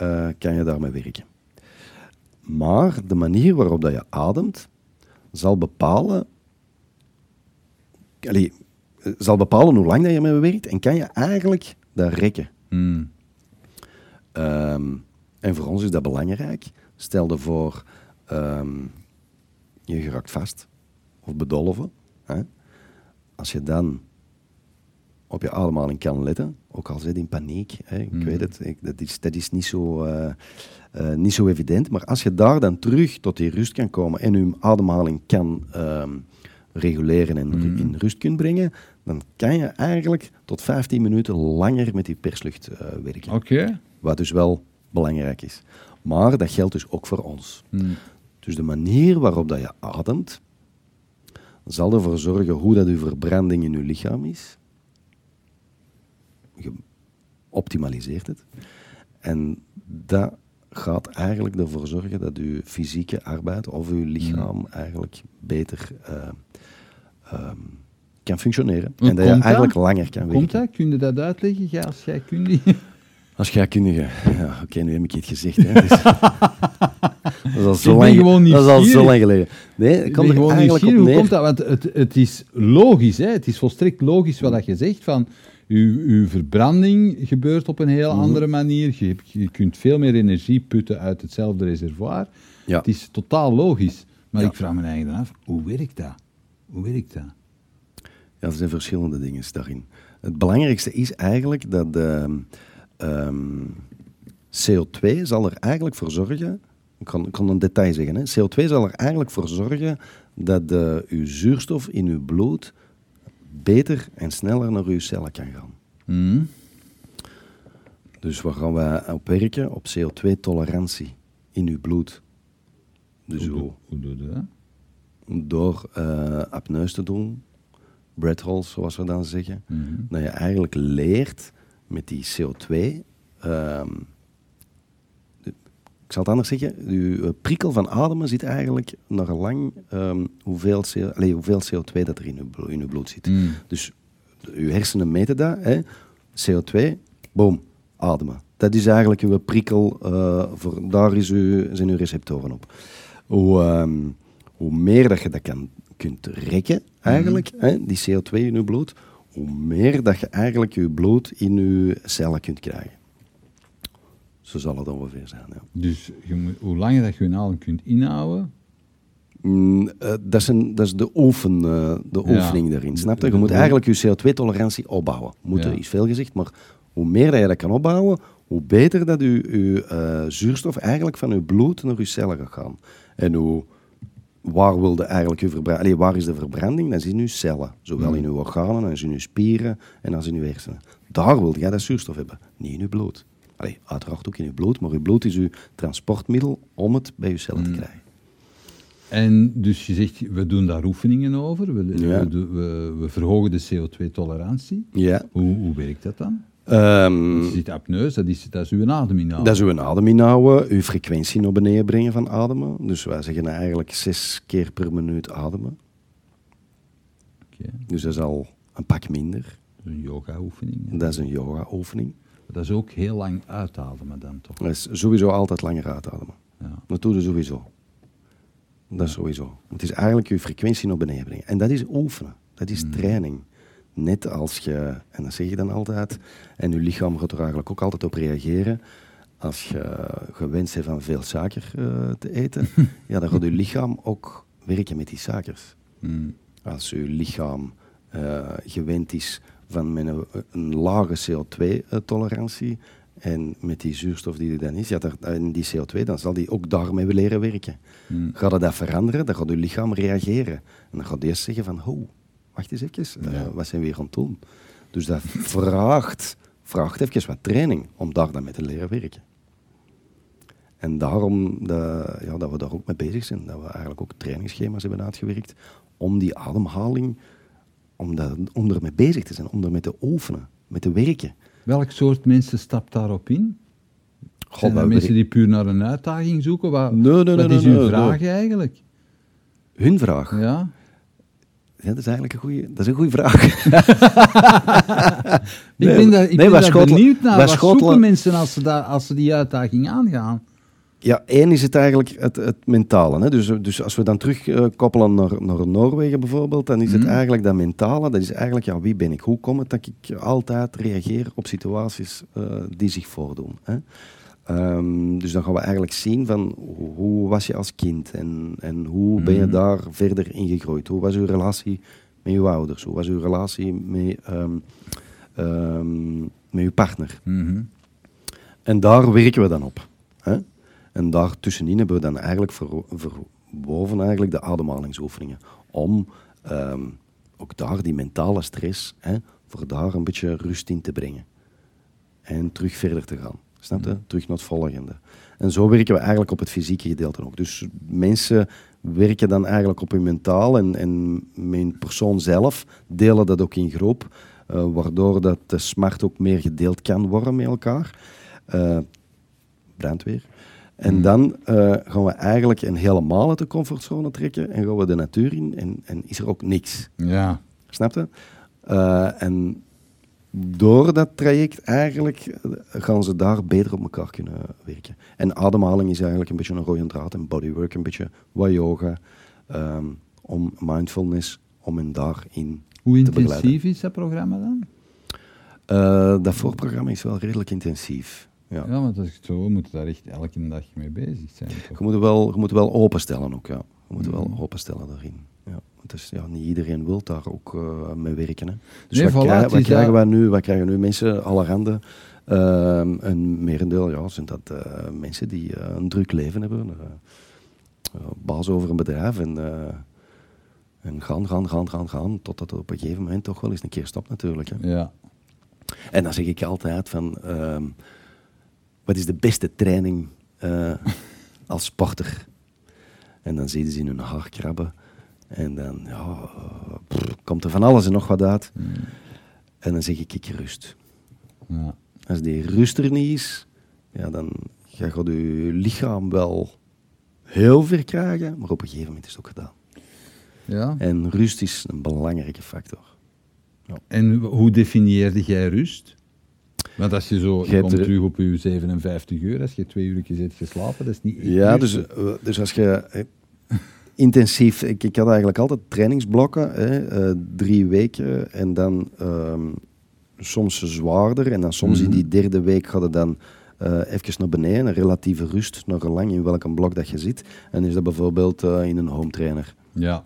uh, kan je daarmee werken. Maar de manier waarop dat je ademt zal bepalen, allee, zal bepalen hoe lang dat je mee werkt en kan je eigenlijk dat rekken. Mm. Um, en voor ons is dat belangrijk. Stel je voor, um, je geraakt vast of bedolven. Hè? Als je dan op je ademhaling kan letten, ook al zit in paniek, hè? ik mm. weet het, ik, dat, is, dat is niet zo, uh, uh, niet zo evident. Maar als je daar dan terug tot die rust kan komen en je ademhaling kan um, reguleren en mm. in rust kunt brengen, dan kan je eigenlijk tot 15 minuten langer met die perslucht uh, werken. Oké. Wat dus wel belangrijk is. Maar dat geldt dus ook voor ons. Hmm. Dus de manier waarop dat je ademt, zal ervoor zorgen hoe dat je verbranding in je lichaam is. Je optimaliseert het. En dat gaat eigenlijk ervoor zorgen dat je fysieke arbeid of je lichaam hmm. eigenlijk beter uh, um, kan functioneren. en dat je eigenlijk langer kan werken. Komt dat? Kun je dat uitleggen, ja, als jij kunt? Als scheikundige. Ja, oké, okay, nu heb ik het gezegd. Hè. Dus, dat is al zo, lang, dat is al zo lang geleden. Nee, ik kan er gewoon eigenlijk op neer. Hoe komt dat? Want het, het is logisch, hè? het is volstrekt logisch wat je zegt. Van, uw, uw verbranding gebeurt op een heel mm. andere manier. Je, je, kunt veel meer energie putten uit hetzelfde reservoir. Ja. Het is totaal logisch. Maar ja. ik vraag me eigenlijk af, hoe werkt dat? Hoe werkt dat? Ja, er zijn verschillende dingen daarin. Het belangrijkste is eigenlijk dat... Uh, um, CO2 zal er eigenlijk voor zorgen, ik kan, ik kan een detail zeggen, hè. CO2 zal er eigenlijk voor zorgen dat de, uw zuurstof in uw bloed beter en sneller naar uw cellen kan gaan. Mhm. Dus waar gaan wij op werken? Op CO2-tolerantie in uw bloed. Dus Hoe, hoe, doe- hoe doe je dat? door eh apneus te doen, breath holds zoals we dan zeggen, Mhm. dat je eigenlijk leert met die CO2. ehm, de- ik zal het anders zeggen, je eh, prikkel van ademen zit eigenlijk naar gelang ehm, hoeveel, CO, allee, hoeveel CO2 dat er in je bloed zit. Mm. Dus je hersenen meten dat, hè? CO2, boom, ademen. Dat is eigenlijk uw prikkel, eh, voor, daar is uw, zijn uw receptoren op. Hoe, ehm, hoe meer dat je dat kan, kunt rekken, eigenlijk, hè, die CO2 in je bloed, hoe meer dat je eigenlijk je bloed in je cellen kunt krijgen. Zo zal het ongeveer zijn, ja. Dus je moet, hoe langer dat je je adem kunt inhouden, Mm, eh, dat, is een, dat is de, oefen, eh, de Ja. oefening daarin, snap je? Je moet eigenlijk je CO2-tolerantie opbouwen. Moeten Ja. is veel gezegd, maar hoe meer dat je dat kan opbouwen, hoe beter dat je, je eh, zuurstof eigenlijk van je bloed naar je cellen gaat gaan. En hoe, waar, wil de eigenlijk je waar is de verbranding? Dat is in je cellen. Zowel Mm. in je organen, als in je spieren en als in je hersenen. Daar wil jij dat zuurstof hebben, niet in je bloed. Allee, uiteraard ook in je bloed, maar je bloed is je transportmiddel om het bij je cellen Mm. te krijgen. En dus je zegt, we doen daar oefeningen over, we, Ja. we, doen- we, we verhogen de CO2-tolerantie. Ja. Hoe, hoe werkt dat dan? Want je zit apneus, dat is, dat is uw adem inhouden. Dat is uw adem inhouden, uw frequentie naar beneden brengen van ademen. Dus wij zeggen eigenlijk zes keer per minuut ademen. Oké, Dus dat is al een pak minder. dat is een yoga-oefening. Dat is een yoga-oefening. Dat is ook heel lang uitademen dan toch? Dat is sowieso altijd langer uitademen. Ja. Dat doe je sowieso. Dat is sowieso. Het is eigenlijk je frequentie naar beneden brengen. En dat is oefenen. Dat is training. Net als je, en dat zeg je dan altijd, en je lichaam gaat er eigenlijk ook altijd op reageren. Als je gewend bent van veel suiker eh, te eten, ja, dan gaat je lichaam ook werken met die suikers. Mm. Als je lichaam eh, gewend is van een, lage CO2-tolerantie en met die zuurstof die er dan is, ja, daar, en die CO2, dan zal die ook daarmee willen leren werken. Mm. Gaat dat veranderen, dan gaat je lichaam reageren. En dan gaat eerst zeggen van, ho, wacht eens even, eh, wat zijn we hier aan het doen? Dus dat vraagt, vraagt even wat training om daar dan mee te leren werken. En daarom dat, ja, dat we daar ook mee bezig zijn. Dat we eigenlijk ook trainingsschema's hebben uitgewerkt om die ademhaling, om, dat, om ermee bezig te zijn, om ermee te oefenen, met te werken. Welk soort mensen stapt daarop in? God, Zijn er mensen die puur naar een uitdaging zoeken? Wat, Nee, nee, nee, wat is nee, vraag eigenlijk? Hun vraag. Ja? Ja, dat is eigenlijk een goede, dat is een goede vraag. Ik ben daar, ik ben daar benieuwd naar. Wat zoeken mensen als ze, daar, als ze die uitdaging aangaan? Ja, één is het eigenlijk het, het mentale. Hè? Dus, dus als we dan terugkoppelen naar, naar Noorwegen bijvoorbeeld, dan is het Mhm. eigenlijk dat mentale, dat is eigenlijk, ja, wie ben ik? Hoe komt het dat ik altijd reageer op situaties eh, die zich voordoen? Hè? Ehm, dus dan gaan we eigenlijk zien van hoe- was je als kind en, en hoe ben je Mhm. daar verder in gegroeid? Hoe was uw relatie met uw ouders? Hoe was uw relatie met, ehm, met uw partner? Mhm. En daar werken we dan op. En daartussenin hebben we dan eigenlijk ver- verwoven eigenlijk de ademhalingsoefeningen. Om ehm, ook daar die mentale stress, hè, voor daar een beetje rust in te brengen. En terug verder te gaan. Snap je? Terug naar het volgende. En zo werken we eigenlijk op het fysieke gedeelte ook. Dus mensen werken dan eigenlijk op hun mentaal en, en mijn persoon zelf delen dat ook in groep. eh, waardoor dat de smart ook meer gedeeld kan worden met elkaar. Eh, brandweer. En Hmm. dan eh, gaan we eigenlijk een helemaal uit de comfortzone trekken en gaan we de natuur in en, en is er ook niks. Ja. Snap je? Eh, en door dat traject eigenlijk eh, gaan ze daar beter op elkaar kunnen werken. En ademhaling is eigenlijk een beetje een rode draad en bodywork een beetje wat yoga. ehm, om mindfulness, om hen daarin Hoe te begeleiden. intensief is dat programma dan? Dat voorprogramma is wel redelijk intensief. Ja. Ja, want als ik het zo hoor, moet je daar echt elke dag mee bezig zijn. toch? Je moet, wel, je moet wel openstellen ook, ja. Je moet er wel Mhm. openstellen daarin. Ja. Dus ja, niet iedereen wil daar ook eh, mee werken. Hè. Dus Nee, wat, voilà, krijgen, wat is krijgen dat- wij nu? Wat krijgen nu mensen? Allerhande. Ehm een merendeel ja, zijn dat eh, mensen die eh, een druk leven hebben. baas over een bedrijf en, en gaan, gaan, gaan, gaan, gaan. Totdat het op een gegeven moment toch wel eens een keer stopt natuurlijk. Hè. Ja. En dan zeg ik altijd van, ehm, wat is de beste training eh, als sporter? En dan zie je ze in hun haar krabben. En dan ja, komt er van alles en nog wat uit. En dan zeg ik, ik rust. Ja. Als die rust er niet is, ja, dan ga je je lichaam wel heel ver krijgen, maar op een gegeven moment is het ook gedaan. ja. En rust is een belangrijke factor. En hoe definieerde jij rust? Want als je zo, Je komt er- terug op je 57 uur, als je twee uur hebt geslapen, dat is niet Ja, dus, eh, dus als je intensief... Ik, ik had eigenlijk altijd trainingsblokken, hè, eh, drie weken en dan ehm, soms zwaarder. En dan soms in Mhm. die derde week het dan eh even naar beneden, een relatieve rust, naar gelang in welke blok dat je zit. En is dat bijvoorbeeld in een home trainer. Ja.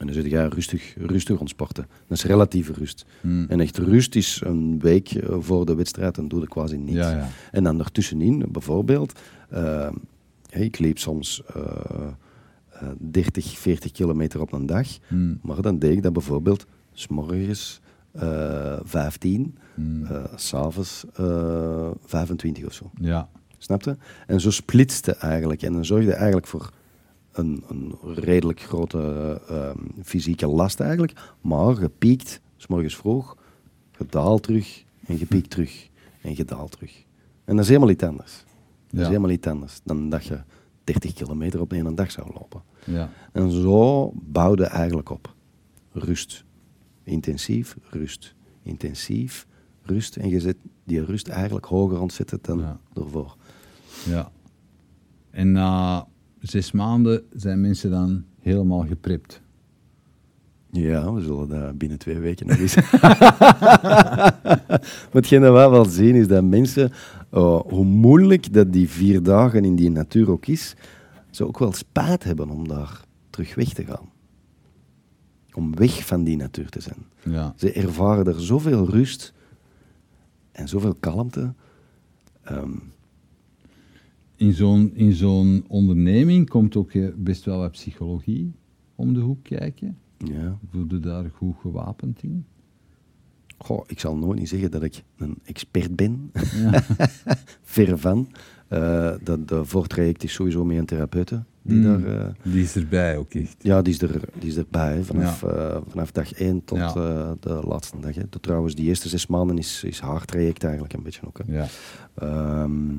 En dan zit je rustig, rustig ontsporten. Dat is relatieve rust. Hm. En echt rust is een week eh, voor de wedstrijd, dan doe ik quasi niets. Ja, ja. En dan ertussenin, bijvoorbeeld, eh, hey, ik liep soms eh, eh, 30, 40 kilometer op een dag. Hm. Maar dan deed ik dat bijvoorbeeld s'morgens eh 15, Hm. eh, s'avonds eh 25 of zo. Ja. Snap je? En zo splitste eigenlijk. En dan zorg je eigenlijk voor een, een redelijk grote ehm, fysieke last eigenlijk. Maar je piekt, s morgens vroeg, je daalt terug en je piekt terug. En je daalt terug. En dat is helemaal iets anders. Dat Ja. is helemaal iets anders dan dat je 30 kilometer op één dag zou lopen. Ja. En zo bouwde eigenlijk op. Rust. Intensief, rust. Intensief, rust. En je zet die rust eigenlijk hoger ontzetten dan Ja. ervoor. Ja. En na zes maanden zijn mensen dan helemaal gepript. Ja, we zullen dat binnen twee weken nog eens. Hetgeen dat wij wel zien is dat mensen, eh, hoe moeilijk dat die vier dagen in die natuur ook is, ze ook wel spijt hebben om daar terug weg te gaan. Om weg van die natuur te zijn. Ja. Ze ervaren er zoveel rust en zoveel kalmte. Ehm, In zo'n, in zo'n onderneming komt ook eh, best wel wat psychologie om de hoek kijken. ja. Voel je daar goed gewapend in? Goh, ik zal nooit niet zeggen dat ik een expert ben. Ja. Ver van. Eh, dat de voortraject is sowieso met een therapeute. Die Mm. daar, eh, Die is erbij ook echt. ja, die is, er, die is erbij. hè, Vanaf, vanaf dag 1 tot Ja. de laatste dag. Hè. De- trouwens, die eerste zes maanden is, is haar traject eigenlijk een beetje ook. Hè. Ja. Ehm,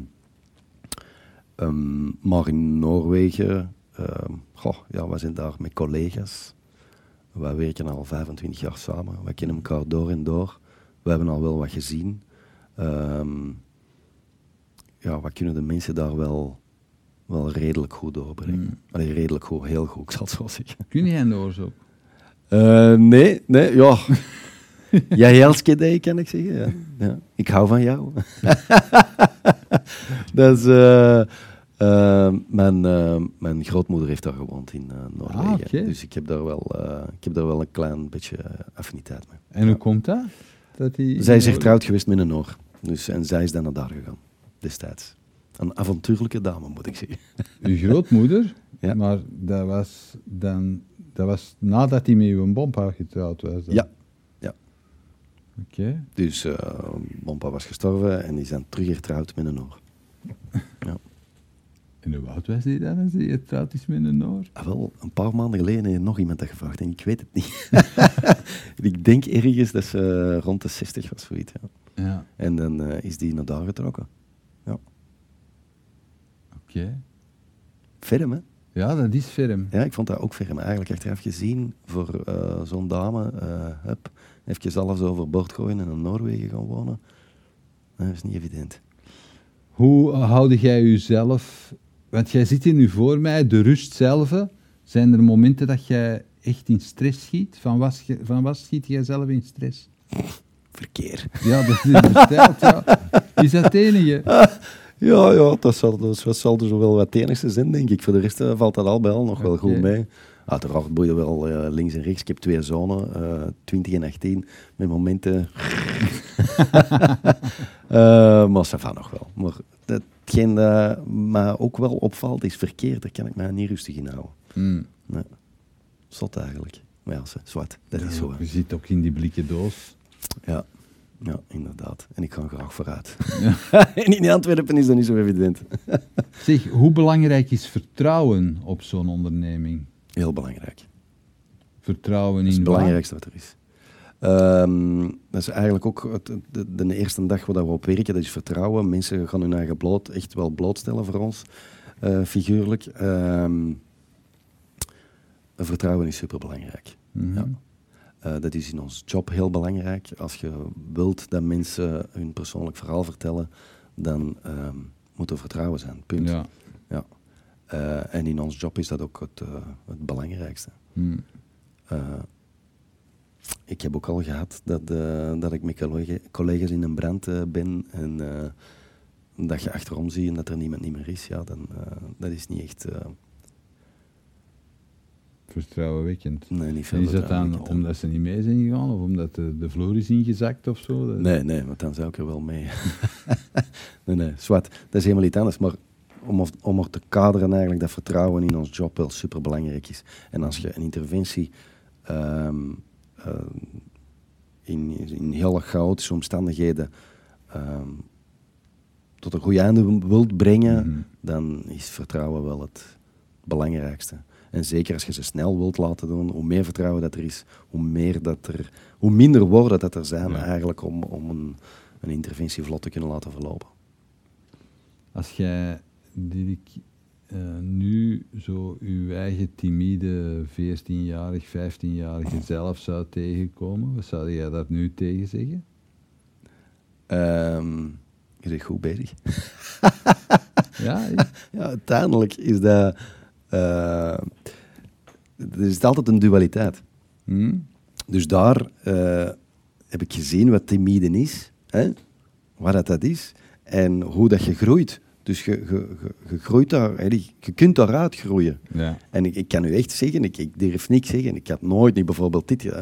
ehm, maar in Noorwegen, ehm, goh, ja, we zijn daar met collega's. Wij werken al 25 jaar samen. We kennen elkaar door en door. We hebben al wel wat gezien. Ehm, ja, wat kunnen de mensen daar wel, wel redelijk goed doorbrengen? Mm. Allee, redelijk goed, heel goed, ik zal het zo zeggen. Kun jij Noors ook? Eh, nee, nee, ja. Jij helske day, kan ik zeggen. Ja. Ja. Ik hou van jou. is, eh, eh, mijn, eh, mijn grootmoeder heeft daar gewoond in Noorwegen. Ah. Dus ik heb, daar wel, ik heb daar wel een klein beetje affiniteit mee. En hoe komt dat? dat die Zij is getrouwd geweest met een Noor. Dus, en zij is dan naar daar gegaan, destijds. Een avontuurlijke dame, moet ik zeggen. Uw grootmoeder, Ja. maar dat was, dan, dat was nadat hij met uw bompa getrouwd was. dan? Ja. Dus eh Bompa was gestorven en die zijn terug getrouwd met een Noor. Ja. En hoe oud was hij dan als hij getrouwd is met een Noor? Ah, wel, een paar maanden geleden heeft nog iemand dat gevraagd en ik weet het niet. ik denk ergens dat ze rond de 60 was, zoiets. Ja. Ja, En dan eh, is die naar daar getrokken. Ja. oké. Ferm, hè? Ja, dat is ferm. Ja, ik vond dat ook ferm. Eigenlijk achteraf gezien, voor eh, zo'n dame, hup, even alles overboord gooien en in Noorwegen gaan wonen. Dat is niet evident. Hoe houd jij jezelf... Want jij zit hier nu voor mij, de rust zelf. Zijn er momenten dat jij echt in stress schiet? Van wat, van wat schiet jij zelf in stress? Verkeer. Ja, dat is besteld, ja. Is dat het enige? Ja, ja dat, zal, dat zal dus wel wat het enigste zijn, denk ik. Voor de rest eh, valt dat al bij al nog wel goed mee. Uiteraard boeien wel eh, links en rechts. Ik heb twee zonen, eh 20 en 18, met momenten... Eh, maar ça va nog wel. Maar hetgeen dat mij ook wel opvalt, is verkeer. Daar kan ik mij niet rustig in houden. Hmm. Nee. Zot eigenlijk. Maar ja, zwart. Dat is zo. Je zit ook in die blikken doos. Ja. Ja, inderdaad. En ik ga graag vooruit. en in Antwerpen is dat niet zo evident. Zeg, hoe belangrijk is vertrouwen op zo'n onderneming? Heel belangrijk. Vertrouwen Dat is in het belangrijkste wat er is. Ehm, dat is eigenlijk ook het- de, de eerste dag waar we op werken, dat is vertrouwen. Mensen gaan hun eigen bloot, echt wel blootstellen voor ons, eh, figuurlijk. Ehm, vertrouwen is superbelangrijk. Mhm. Ja. Eh, dat is in ons job heel belangrijk. Als je wilt dat mensen hun persoonlijk verhaal vertellen, dan ehm, moet er vertrouwen zijn. Punt. Ja. Eh, en in ons job is dat ook het, eh, het belangrijkste. Hm. Eh, ik heb ook al gehad dat, dat ik met collega- collega's in een brand ben en dat je achterom ziet en dat er niemand niet meer is. Ja, dan, dat is niet echt... Vertrouwenwekkend. nee, niet veel is dat dan omdat ze niet mee zijn gegaan of omdat de, de vloer is ingezakt of zo? Nee, nee, want dan zou ik er wel mee. nee, nee, zwart. Dat is helemaal iets anders. Maar om, er- om er te kaderen eigenlijk dat vertrouwen in ons job wel super belangrijk is. En als je een interventie ehm, eh, in, in heel chaotische omstandigheden ehm, tot een goed einde wilt brengen, Mhm. dan is vertrouwen wel het belangrijkste. En zeker als je ze snel wilt laten doen, hoe meer vertrouwen dat er is, hoe, meer dat er, hoe minder woorden dat er zijn Ja. eigenlijk om, om een, een interventie vlot te kunnen laten verlopen. Als jij, Dirk, eh, nu zo uw eigen timide 14-jarig, 15-jarige zelf zou tegenkomen, wat zou jij daar nu tegen zeggen? Ehm, je bent goed bezig. Ja, Ja, uiteindelijk is dat... eh, er is altijd een dualiteit. hm? Dus daar eh, heb ik gezien wat timide is, hè? wat dat, dat is en hoe dat je groeit. Dus je, je, je, je groeit daar, je kunt daaruit groeien. ja. En ik, ik kan u echt zeggen, ik, ik durf niks zeggen. Ik had nooit niet bijvoorbeeld dit. eh,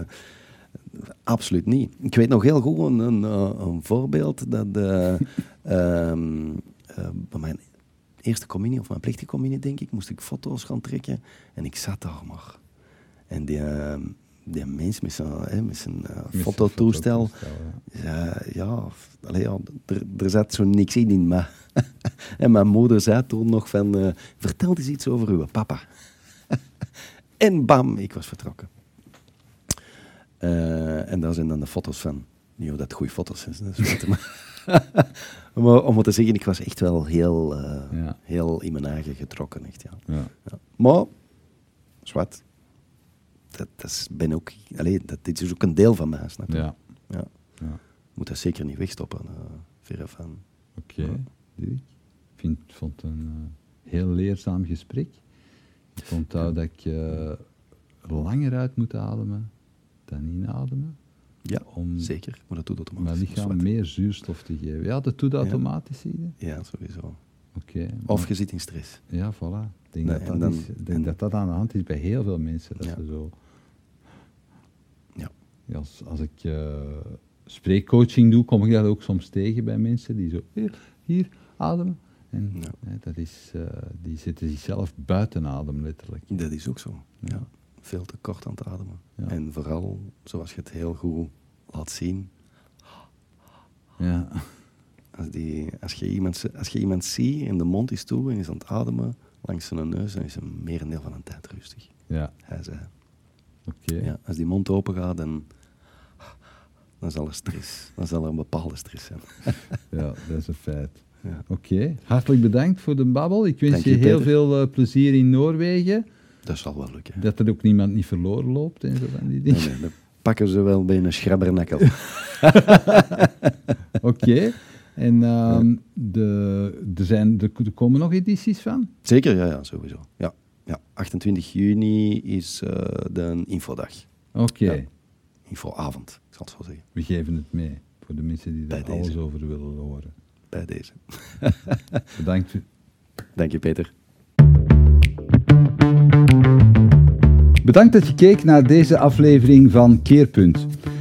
absoluut niet. Ik weet nog heel goed een, een, eh, een voorbeeld dat eh, ehm, eh, bij mijn eerste communie, of mijn plichtige communie, denk ik, moest ik foto's gaan trekken. En ik zat daar maar. En die, eh, die mens met zijn, hè, met zijn eh, Met fototoestel, fototoestel, ja, ja, f- allee, ja er, er zat zo niks in. in maar en mijn moeder zei toen nog van, eh, vertel eens iets over uw papa. en bam, ik was vertrokken. Eh, en daar zijn dan de foto's van. Niet of dat goede foto's zijn, dat is wat, maar, om het te zeggen, ik was echt wel heel, eh, Ja. heel in mijn eigen getrokken. Echt, ja. Ja. Ja. Maar, zwart. Dat, dat is, ben ook, allee, dat, dit is ook een deel van mij, snap je? Ja. Ja. Ja. moet dat zeker niet wegstoppen, uh, verre van. Oké, Ja. Dirk. Ik vond het een eh, heel leerzaam gesprek. Ik onthoud dat ik eh, langer uit moet ademen dan inademen. Ja, Om zeker. Maar dat doet automatisch. mijn lichaam meer zuurstof te geven. Ja, dat doet automatisch, je. Ja, sowieso. Of je zit in stress. Ja, voilà. Ik denk, Nee, dat, dat, dan- is, ik denk en- dat dat aan de hand is bij heel veel mensen. Dat Ja. ze zo... Ja. Ja, Als, als ik eh, spreekcoaching doe, kom ik dat ook soms tegen bij mensen die zo, hier, hier ademen. En Ja. dat is, eh, die zetten zichzelf buiten adem, letterlijk. Dat is ook zo. Ja. Ja. Veel te kort aan het ademen. En vooral, zoals je het heel goed laat zien, Ja, als, die, als, je, iemand, als je iemand ziet en de mond is toe en is aan het ademen langs zijn neus, dan is hij merendeel van de tijd rustig. ja, Hij zei. oké. Ja, als die mond open gaat, dan, dan zal er stress. Dan zal er een bepaalde stress zijn. Ja, dat is een feit. Ja. Oké, hartelijk bedankt voor de babbel. Ik wens Dank je heel Peter. veel eh, plezier in Noorwegen. Dat zal wel lukken. Dat er ook niemand niet verloren loopt en zo van die dingen. nee, dan pakken ze wel bij een schrabbernakkel. Oké. En ehm, de, er, zijn, er, er komen nog edities van? Zeker, ja, ja sowieso. Ja. Ja, 28 juni is eh, de infodag. Oké, Ja. Infoavond, ik zal het zo zeggen. we geven het mee voor de mensen die daar alles over willen horen. Bij deze. Bedankt. Dank je, Peter. Bedankt dat je keek naar deze aflevering van Keerpunt.